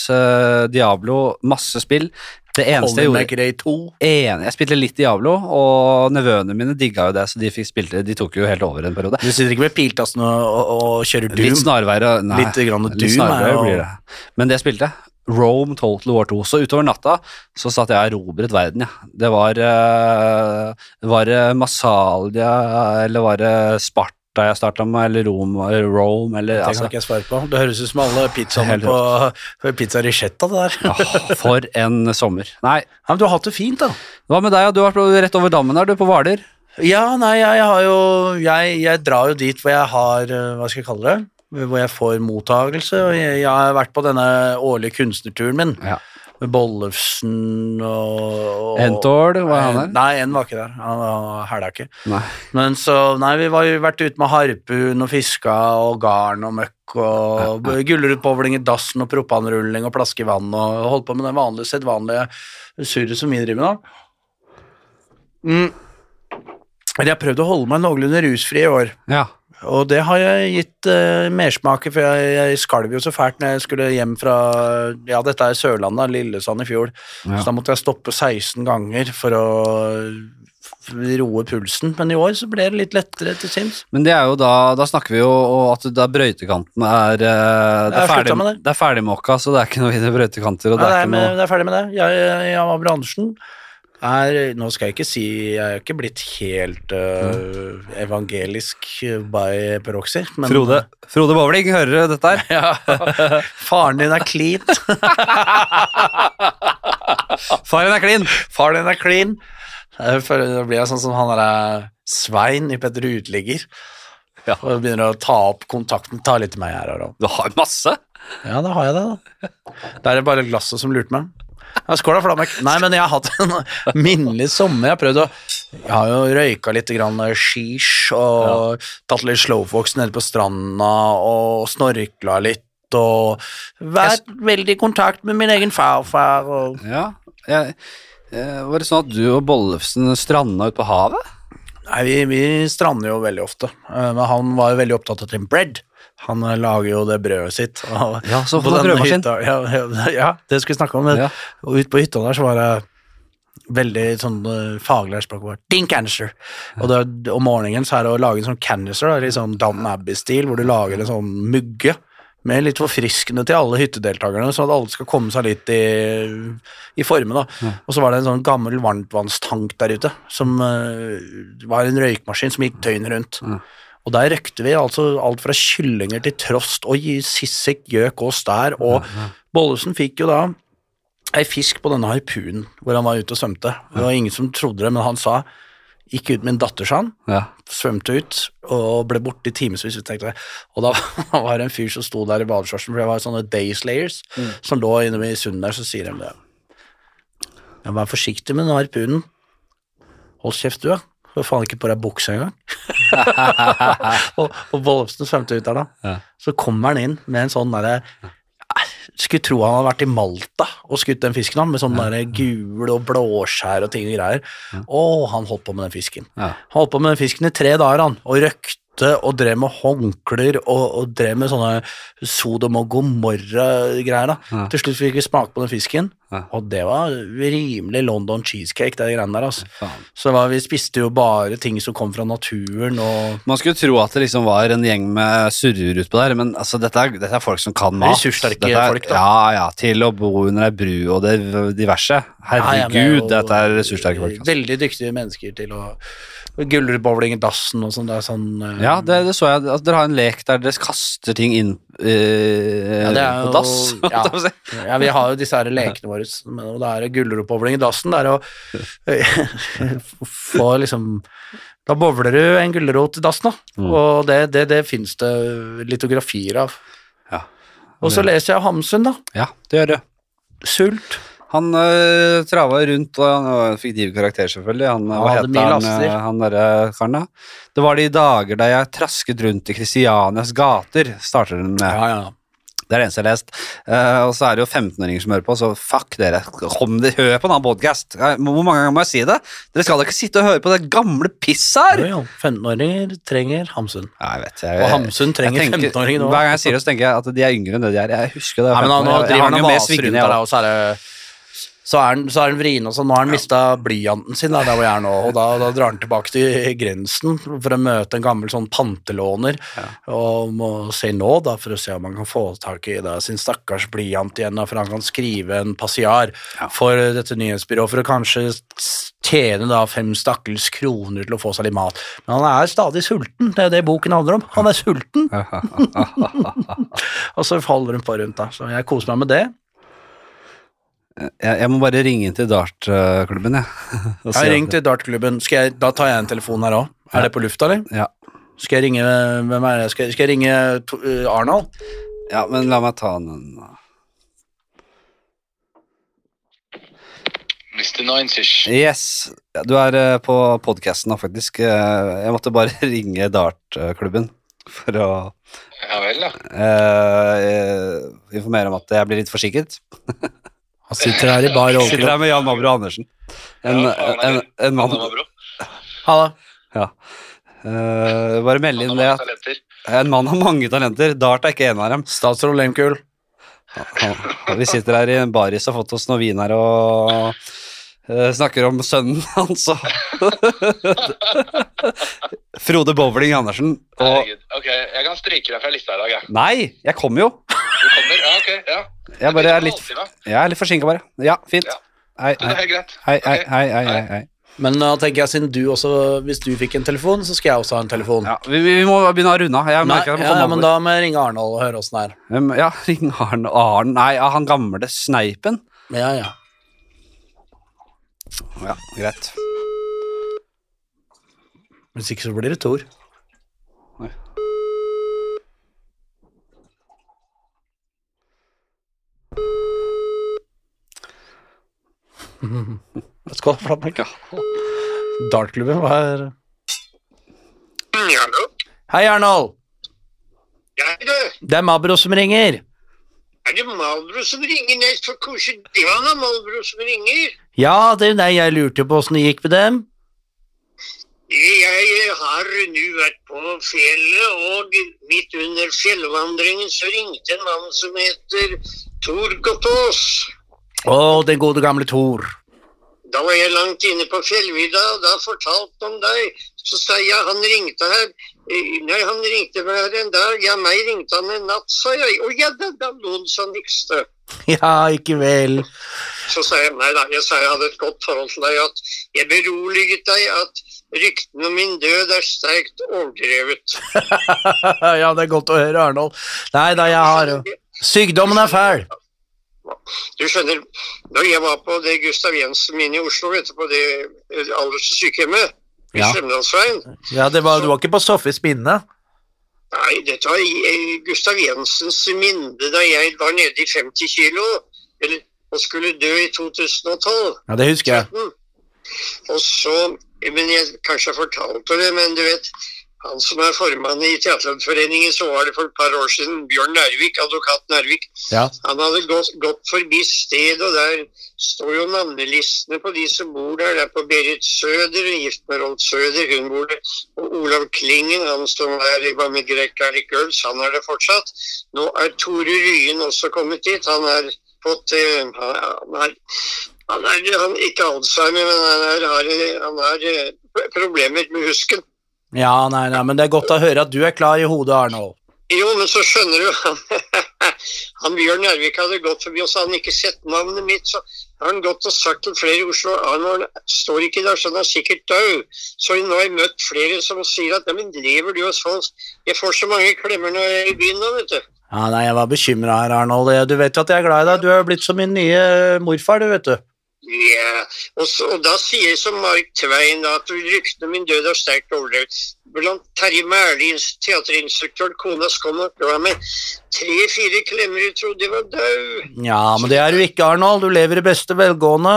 Diablo, masse spill. Det eneste jeg gjorde Ray 2? en, Jeg spilte litt Diablo, og nevøene mine digga jo det, så de fikk spilte De tok jo helt over en periode. Du sitter ikke med piltassen og, og, og kjører Doom? Litt snarveier nei, Litt grann litt snarveier og... blir det. Men det spilte jeg. Rome Total War 2. Så utover natta så satt jeg og erobret verden, ja. Det var uh, Var det Masalia, eller var det Sparta jeg starta med, eller eller Rome, eller Det kan altså ikke jeg svare på. Det høres ut som alle pizzaene på, Pizza Ricetta, det der. åh, For en sommer. Nei, Ja, men du har hatt det fint, da. hva med deg? Du har vært rett over dammen her, du, på Hvaler. Ja, nei, jeg har jo jeg, jeg drar jo dit hvor jeg har eh, Hva skal jeg kalle det? Hvor jeg får mottagelse. Og jeg, jeg har vært på denne årlige kunstnerturen min. Ja. Med Bollefsen og, og Entord, var han der? Nei, en var ikke der. Han var hæla ikke. Nei. Men så, nei, vi var jo vært ute med harpun og fiska og garn og møkk og gulrotbowling i dassen og propanrulling og plaske i vann og holdt på med det vanlige, sedvanlige surret som vi driver med da. Mm. Jeg har prøvd å holde meg noenlunde rusfri i år, Ja. Og det har jeg gitt uh, mersmaker, for jeg, jeg skalv jo så fælt når jeg skulle hjem fra Ja, dette er Sørlandet, Lillesand i fjor, Ja. så da måtte jeg stoppe 16 ganger for å roe pulsen, men i år så ble det litt lettere til sinns. Men det er jo da Da snakker vi jo om at da brøytekanten er eh, Det er, ferdig, med det. det er ferdigmåka, så det er ikke noe videre brøytekanter. Og det det, er er ikke med, noe det er ferdig med det. Jeg, jeg, jeg Andersen er Nå skal jeg ikke si Jeg er ikke blitt helt uh, evangelisk by proxy, men Frode, Frode Bowling, hører du dette her? Ja. Faren din er clean. *laughs* Faren er clean. Faren din er clean. Da blir jeg sånn som han derre Svein i Petter Uteligger. Ja. Og begynner å ta opp kontakten. Ta litt til meg her. Du har masse. Ja, da har jeg det, da. Det er bare glasset som lurte meg. Ja, skål da, Flamek. Nei, men jeg har hatt en minnelig sommer. Jeg har prøvd å Jeg har jo røyka litt grann sheesh og tatt litt slowfox nede på stranda og snorkla litt og vært veldig i kontakt med min egen farfar og Ja. Jeg, eh, var det sånn at du og Bollefsen stranda ute på havet? Nei, vi, vi strander jo veldig ofte. Eh, Men han var jo veldig opptatt av trim Bread. Han eh, lager jo det brødet sitt. og- Ja, så på den hytta- Ja, ja, ja, det skulle vi snakke om. Ja. Og ute på hytta der så var det veldig sånn uh, faglært språk. Ding, Din canister. Og det, om morgenen så er det å lage en sånn canister, da, litt sånn Down Abbey-stil, hvor du lager en sånn mugge. Med litt forfriskende til alle hyttedeltakerne, sånn at alle skal komme seg litt i, i forme. da. Og så var det en sånn gammel varmtvannstank der ute, som uh, var en røykmaskin som gikk døgnet rundt. Og der røkte vi altså alt fra kyllinger til trost og sissik, gjøk og stær. Og Bollesen fikk jo da ei fisk på denne harpunen hvor han var ute og svømte. Det var ingen som trodde det, men han sa Gikk ut med en datter, sa han. Ja. Svømte ut og ble borte i timevis. Og da *laughs* var det en fyr som sto der i badeshortsen, for det var sånne dayslayers som lå inne i sundet der, så sier de det. Ja, vær forsiktig med den harpunen. Hold kjeft, du, da. Du har faen ikke på deg bukse engang. *laughs* og og Bollefsen svømte ut der, da. Ja. Så kommer han inn med en sånn derre skulle tro han hadde vært i Malta og skutt den fisken, han, med sånn der gul og blåskjær og ting og greier. Og han holdt på med den fisken. Ja. Han holdt på med den fisken i tre dager, han, og røkte og drev med håndklær og, og drev med sånne Sodom og Gomorra-greier. da. Ja. Til slutt fikk vi smake på den fisken. Ja. Og det var rimelig London cheesecake, det greiene der, altså. Så var, vi spiste jo bare ting som kom fra naturen, og Man skulle tro at det liksom var en gjeng med surrer utpå der, men altså, dette, er, dette er folk som kan mat. Ressurssterke er- folk, da. Ja, ja, til å bo under ei bru og det diverse. Ja, det er Herregud, jo dette er ressurssterke folk. Altså. Veldig dyktige mennesker til å Gulrotbowling i dassen og sånn. Det er sånn uh, Ja, det, det så jeg. At dere har en lek der dere kaster ting inn uh, Ja, det på dass. *laughs* ja. Ja, vi har jo disse her lekene våre, og det er gulrotbowling i dassen. Det er å *laughs* få liksom Da bowler du en gulrot i dassen, da. Mm. Og det, det, det fins det litografier av. Ja. Og så leser jeg Hamsun, da. ja, det gjør det. Sult. Han uh, trava rundt, og han var en fiktiv karakter, selvfølgelig. Han, hva heter han, øh, han derre karen, da? Det var de dager da jeg trasket rundt i Kristianias gater, starter den med. Ja, ja. Det er det eneste jeg har lest. Uh, og så er det jo 15-åringer som hører på, så fuck dere. Kom dere, Hør på en annen podkast. Hvor mange ganger må jeg si det? Dere skal da ikke sitte og høre på det gamle pisset her! Jo, jo. 15-åringer trenger Hamsun. Ja, jeg vet, jeg, Og Hamsun trenger 15-åringer nå. Hver gang jeg sier det, så tenker jeg at de er yngre enn det de er. Jeg husker det. Ja, men nå, driver han og med svingene, rundt jeg og så er det så er han, så er han vrien og sånn. Nå har han mista blyanten sin, da, der hvor jeg er nå, og da, da drar han tilbake til grensen for å møte en gammel sånn pantelåner, og må se nå, da, for å se om han kan få tak i da, sin stakkars blyant igjen, da, for han kan skrive en passiar for dette nyhetsbyrået, for å kanskje tjene da fem stakkels kroner til å få seg litt mat. Men han er stadig sulten, det er det boken handler om. Han er sulten, *laughs* *laughs* og så faller hun på rundt, da. Så jeg koser meg med det. Jeg, jeg må bare ringe inn til dartklubben, jeg. *laughs* Og Jeg ring til dartklubben. Skal jeg, da tar jeg en telefon her òg. Er det på lufta, eller? Ja. Skal jeg ringe Hvem er det? Skal, skal jeg ringe to, uh, Arnold? ja, men la meg ta den. Mr. 90 Yes, du er uh, på podkasten da, faktisk. Uh, Jeg måtte bare *laughs* ringe dartklubben for å Ja vel, da. eh, informere om at jeg blir litt forsinket. *laughs* Han sitter her i bar Sitter her med Jan Mabro Andersen. En, Ja, en, en mann. Halla. Ja. Uh, bare meld inn det en mann har mange talenter. Dart er ikke en av dem. Statsråd Lemkuhl. Vi sitter her i en baris og har fått oss noe vin her og eh, snakker om sønnen hans og *laughs* Frode Bowling Andersen. Og Herregud. Ok, jeg kan stryke deg fra lista i dag, jeg. Nei, jeg kommer jo. Kommer? Ja, ok. ja. Jeg bare er litt, jeg er litt forsinka, bare. Ja, fint. Ja. Hei, Det er hei, helt greit. hei, hei, hei, hei, hei, hei. Men da tenker jeg, siden du også Hvis du fikk en telefon, så skal jeg også ha en telefon. Ja, vi, vi må begynne å runde av. Ja, men da må jeg ringe Arnold og høre åssen det er. Um, Ja, *laughs* ring Arne Arne Nei, ja, han gamle sneipen. Ja, ja. Ja, greit. Hvis ikke så blir det Tor. Skål, Flatmark. Dartklubben, hva er Mm, Hallo? Hei, Arnold. Ja, du. Det er Mabro som ringer. Er det Malbro som ringer? Nei, så koselig. Det var da Malbro som ringer. Ja, det deg. Jeg lurte på åssen det gikk med dem. Jeg har nå vært på fjellet, og midt under fjellvandringen så ringte en mann som heter Tor Gottaas. Å, den gode gamle Tor. Da var jeg langt inne på fjellvidda, og da fortalte han deg. Så sa jeg, han ringte her. Nei, han ringte meg her en dag. Ja, meg ringte han en natt, sa jeg. Å ja, da, da lo han så nikste. Ja, ikke vel. Så sa jeg nei da, jeg sa jeg hadde et godt forhold til deg, at jeg beroliget deg at ryktene om min død er sterkt overdrevet. *laughs* ja, det er godt å høre, Arnold. Nei da, jeg har jo Sykdommen er fæl. Du skjønner, når jeg var på det Gustav Jensen min i Oslo, vet du, på det alderssykehjemmet i Ja. Strømdalsveien, Ja, det var, du var ikke på Soffes minne? nei, dette var eh, Gustav Jensens minne da jeg var nede i 50 kilo, eller, og skulle dø i 2012. Ja, det husker jeg. Og så, men jeg kanskje jeg fortalte det, men du vet, han som er formann i Teaterforeningen, så var det for et par år siden, Bjørn Nærvik, advokat Nærvik, Ja. han hadde gått, gått forbi stedet, og der står jo navnelistene på de som bor der. Det er på Berit Søder, gift med Rolf Søder, hun bor der. Og Olav Klingen, han som er, var med Garlic Girls, han er det fortsatt. Nå er Tore Ryen også kommet dit, han er fått eh, Han er, han er han, ikke Alzheimer, men han er, har, han har eh, problemer med husken. Ja, nei, nei, men det er godt å høre at du er klar i hodet, Arnold. Jo, men så skjønner du *laughs* han, han Bjørn Nærvik hadde gått forbi oss, hadde han ikke sett navnet mitt, så har han gått og sagt til flere i Oslo Arnold står ikke der, så han er sikkert død. Så nå har jeg møtt flere som sier at men lever du hos folk? Jeg får så mange klemmer når jeg er i byen nå, vet du. Ja, nei, jeg var bekymra her, Arnold. Du vet jo at jeg er glad i deg. Du er jo blitt som min nye morfar, du, vet du. Ja, og, så, og da sier jeg som Mark da, at ryktene om min død er sterkt overdrevet. Blant Terje Mærlins teaterinstruktør, kona kom det var med tre-fire klemmer jeg trodde jeg var død. Ja, men det er du ikke, Arnold. Du lever i beste velgående.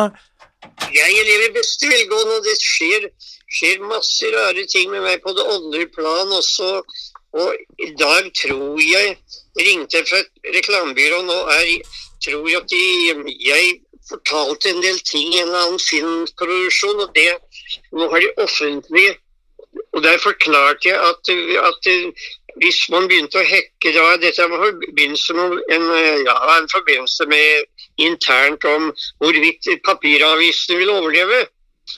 Jeg lever i beste velgående, og det skjer, skjer masse rare ting med meg på det åndelige plan også. Og i dag tror jeg ringte fra et reklamebyrå nå er tror jeg at de, jeg fortalte en del ting i en eller annen filmproduksjon, og det nå har de offentlig Og der forklarte jeg at, at hvis man begynte å hacke da, Dette var forbindelse med en, ja, en forbindelse med internt om hvorvidt papiravisene vil overleve.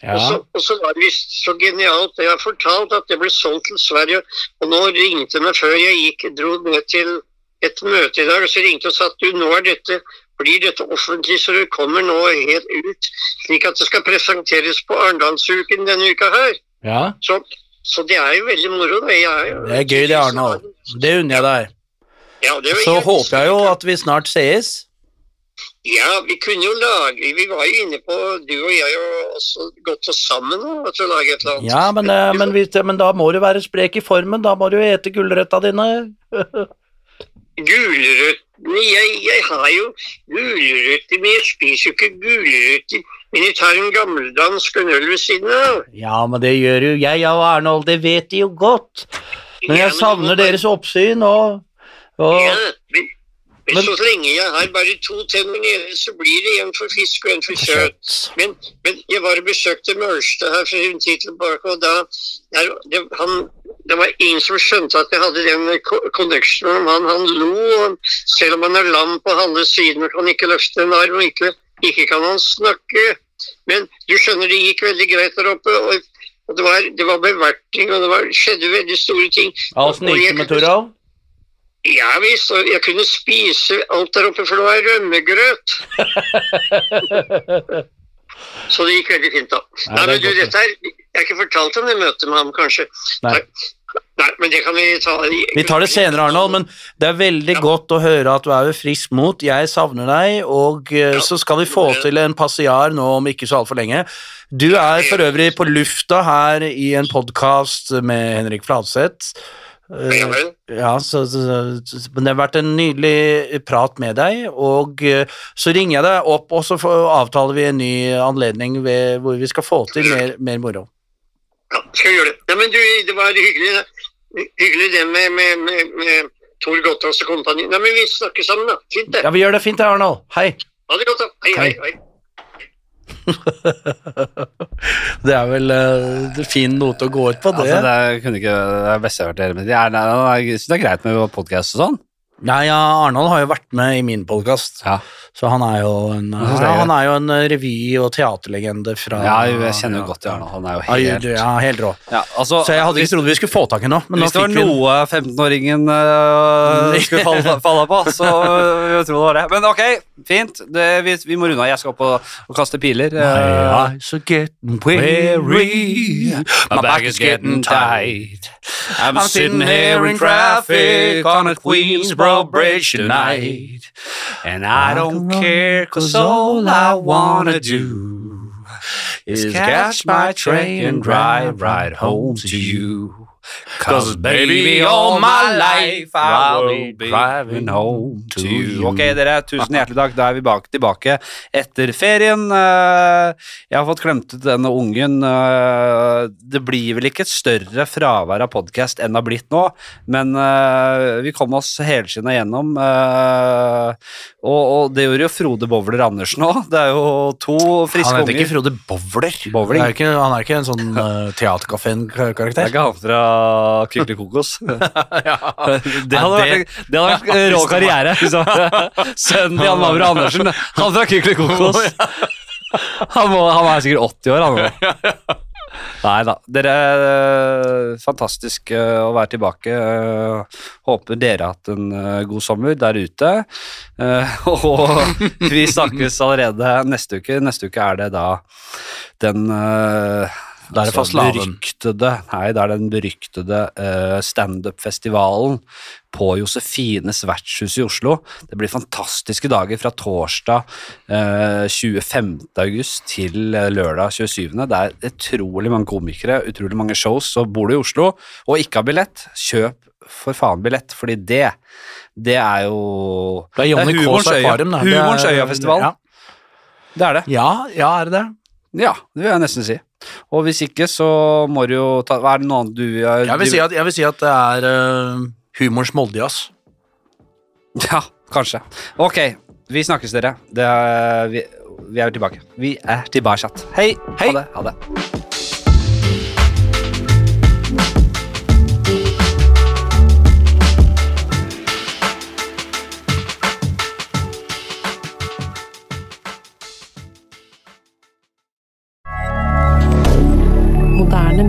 Ja. Og, så, og så var det visst så genialt. Jeg har fortalt at det ble solgt til Sverige, og nå ringte meg før jeg gikk, dro ned til et møte i dag, og så ringte og sa at du, nå er dette blir dette offentlig, så det kommer nå helt ut, slik at det skal presenteres på Arendalsuken denne uka her. ja. Så, så det er jo veldig moro. Det, er jo- Det er gøy, det, Arnold. Det unner jeg deg. Ja, det Så jeg håper jeg jo at vi snart sees. Ja, vi kunne jo lage Vi var jo inne på, du og jeg, og også gått oss sammen og til å lage et eller annet. Ja, men, eh, men, men da må du være sprek i formen. Da må du ete gulrøtta dine. *laughs* Gulrøttene jeg, jeg har jo gulrøtter, men jeg spiser jo ikke gulrøtter. Men jeg tar en gammeldansk øl ved siden av. Ja, men det gjør jo jeg og Arnold, det vet de jo godt. Men jeg men savner deres oppsyn og, og Ja, men, så lenge jeg har bare to tenner nede, så blir det en for fisk og en for kjøtt. Men, men jeg var og besøkte Mørstad her for en tid tilbake, og da der, det, han, det var ingen som skjønte at jeg hadde den connectionen med han. Han lo, selv om han er lam på halve siden og kan ikke løfte en arm, og ikke, ikke kan han snakke. Men du skjønner, det gikk veldig greit der oppe. og og det var, det var bevertning, og det var, skjedde veldig store ting. Åssen gikk det med Toralv? Ja visst, og jeg kunne spise alt der oppe, for det var rømmegrøt. *laughs* Så det gikk veldig fint, da. Nei, Nei, men du, dette her, Jeg har ikke fortalt om det møtet med ham, kanskje. Nei. Nei, men det kan vi ta Vi tar det senere, Arnold, men det er veldig godt å høre at du er ved frisk mot. Jeg savner deg, og ja. så skal vi få til en passiar nå om ikke så altfor lenge. Du er for øvrig på lufta her i en podkast med Henrik Fladseth. Eh, Ja. Så, så, så, men det har vært en nydelig prat med deg, og eh, så ringer jeg deg opp, og så avtaler vi en ny anledning ved, hvor vi skal få til mer, mer moro. Ja, skal gjøre det. Ja, men du, det var hyggelig, hyggelig det med, med, med, med Tor Gottaas og kompani. Nei, men vi snakker sammen, da. Fint, det. Ja, vi gjør det fint, det, Arnold. Hei. Ha det godt, da. Hei, hei. Hei. *laughs* Det er vel uh, fin note å gå ut på, det. Altså, det er, ikke det er beste jeg har hørt dere med. Jeg, synes det er greit med podkast og sånn. Nei, ja, Arnold har jo vært med i min podkast, Ja. så han er jo en, ja, han er jo en uh, revy- og teaterlegende fra ja, jeg kjenner jo godt til Arnold. Han er jo helt ja, helt rå. ja, altså, Så jeg hadde ikke trodd vi skulle få tak i noe, men hvis det var noe 15-åringen øh, *laughs* skulle falle, falle på, så øh, jeg tror det var det. Men ok, fint. Det, vi, vi må runde av. Jeg skal opp og, og kaste piler. Øh, eyes are getting weary, My back is getting tight. I'm sitting here in traffic on a Queensboro bridge tonight. And I don't care, cause all I wanna do is catch my train and drive right home to you. Cause baby, all my life I'll be driving home to you. Ok, dere, tusen hjertelig takk. Da er vi bak, tilbake etter ferien. Eh, Jeg har fått klemt ut denne ungen. Eh, Det blir vel ikke et større fravær av podkast enn det har blitt nå, men eh, vi kom oss helskinna gjennom. Og, og det gjorde jo Frode Bowler Andersen òg. Det er jo to friske unger. Han heter ikke. Frode Bowler. Bowling. Er han er ikke en sånn uh, Det er ikke han fra Kykeli Kokos. *laughs* ja. Det hadde vært, det hadde vært rå karriere. Liksom. *laughs* Sønnen til Jan Mavro Andersen, han fra Kykeli Kokos. Han, må, han er sikkert 80 år, han nå. *laughs* Nei da. Dere er fantastisk eh, å være tilbake. Eh, Håper dere har hatt en eh, god sommer der ute. Eh, Og vi snakkes allerede neste uke. Neste uke er det da den Da er det fastelavn. beryktede Nei, det er den beryktede uh, standup-festivalen på Josefines vertshus i Oslo. Det blir fantastiske dager fra torsdag eh, 25. august til eh, lørdag 27. Det er utrolig mange komikere, utrolig mange shows. Så bor du i Oslo og ikke har billett, kjøp for faen billett, fordi det det er jo Det Det. Det er- Humorens øya-festivalen. Ja. Det er det. Ja, ja, er det det? Ja, det vil jeg nesten si. Og hvis ikke, så må du jo ta Hva er det noe annet du gjør? Jeg vil si at, jeg vil si at det er uh, humorens Moldejazz. Ja, kanskje. Ok, vi snakkes, dere. Det er, vi, vi er tilbake. Vi er tilbake. Hei. Hei. Ha det. Ha det.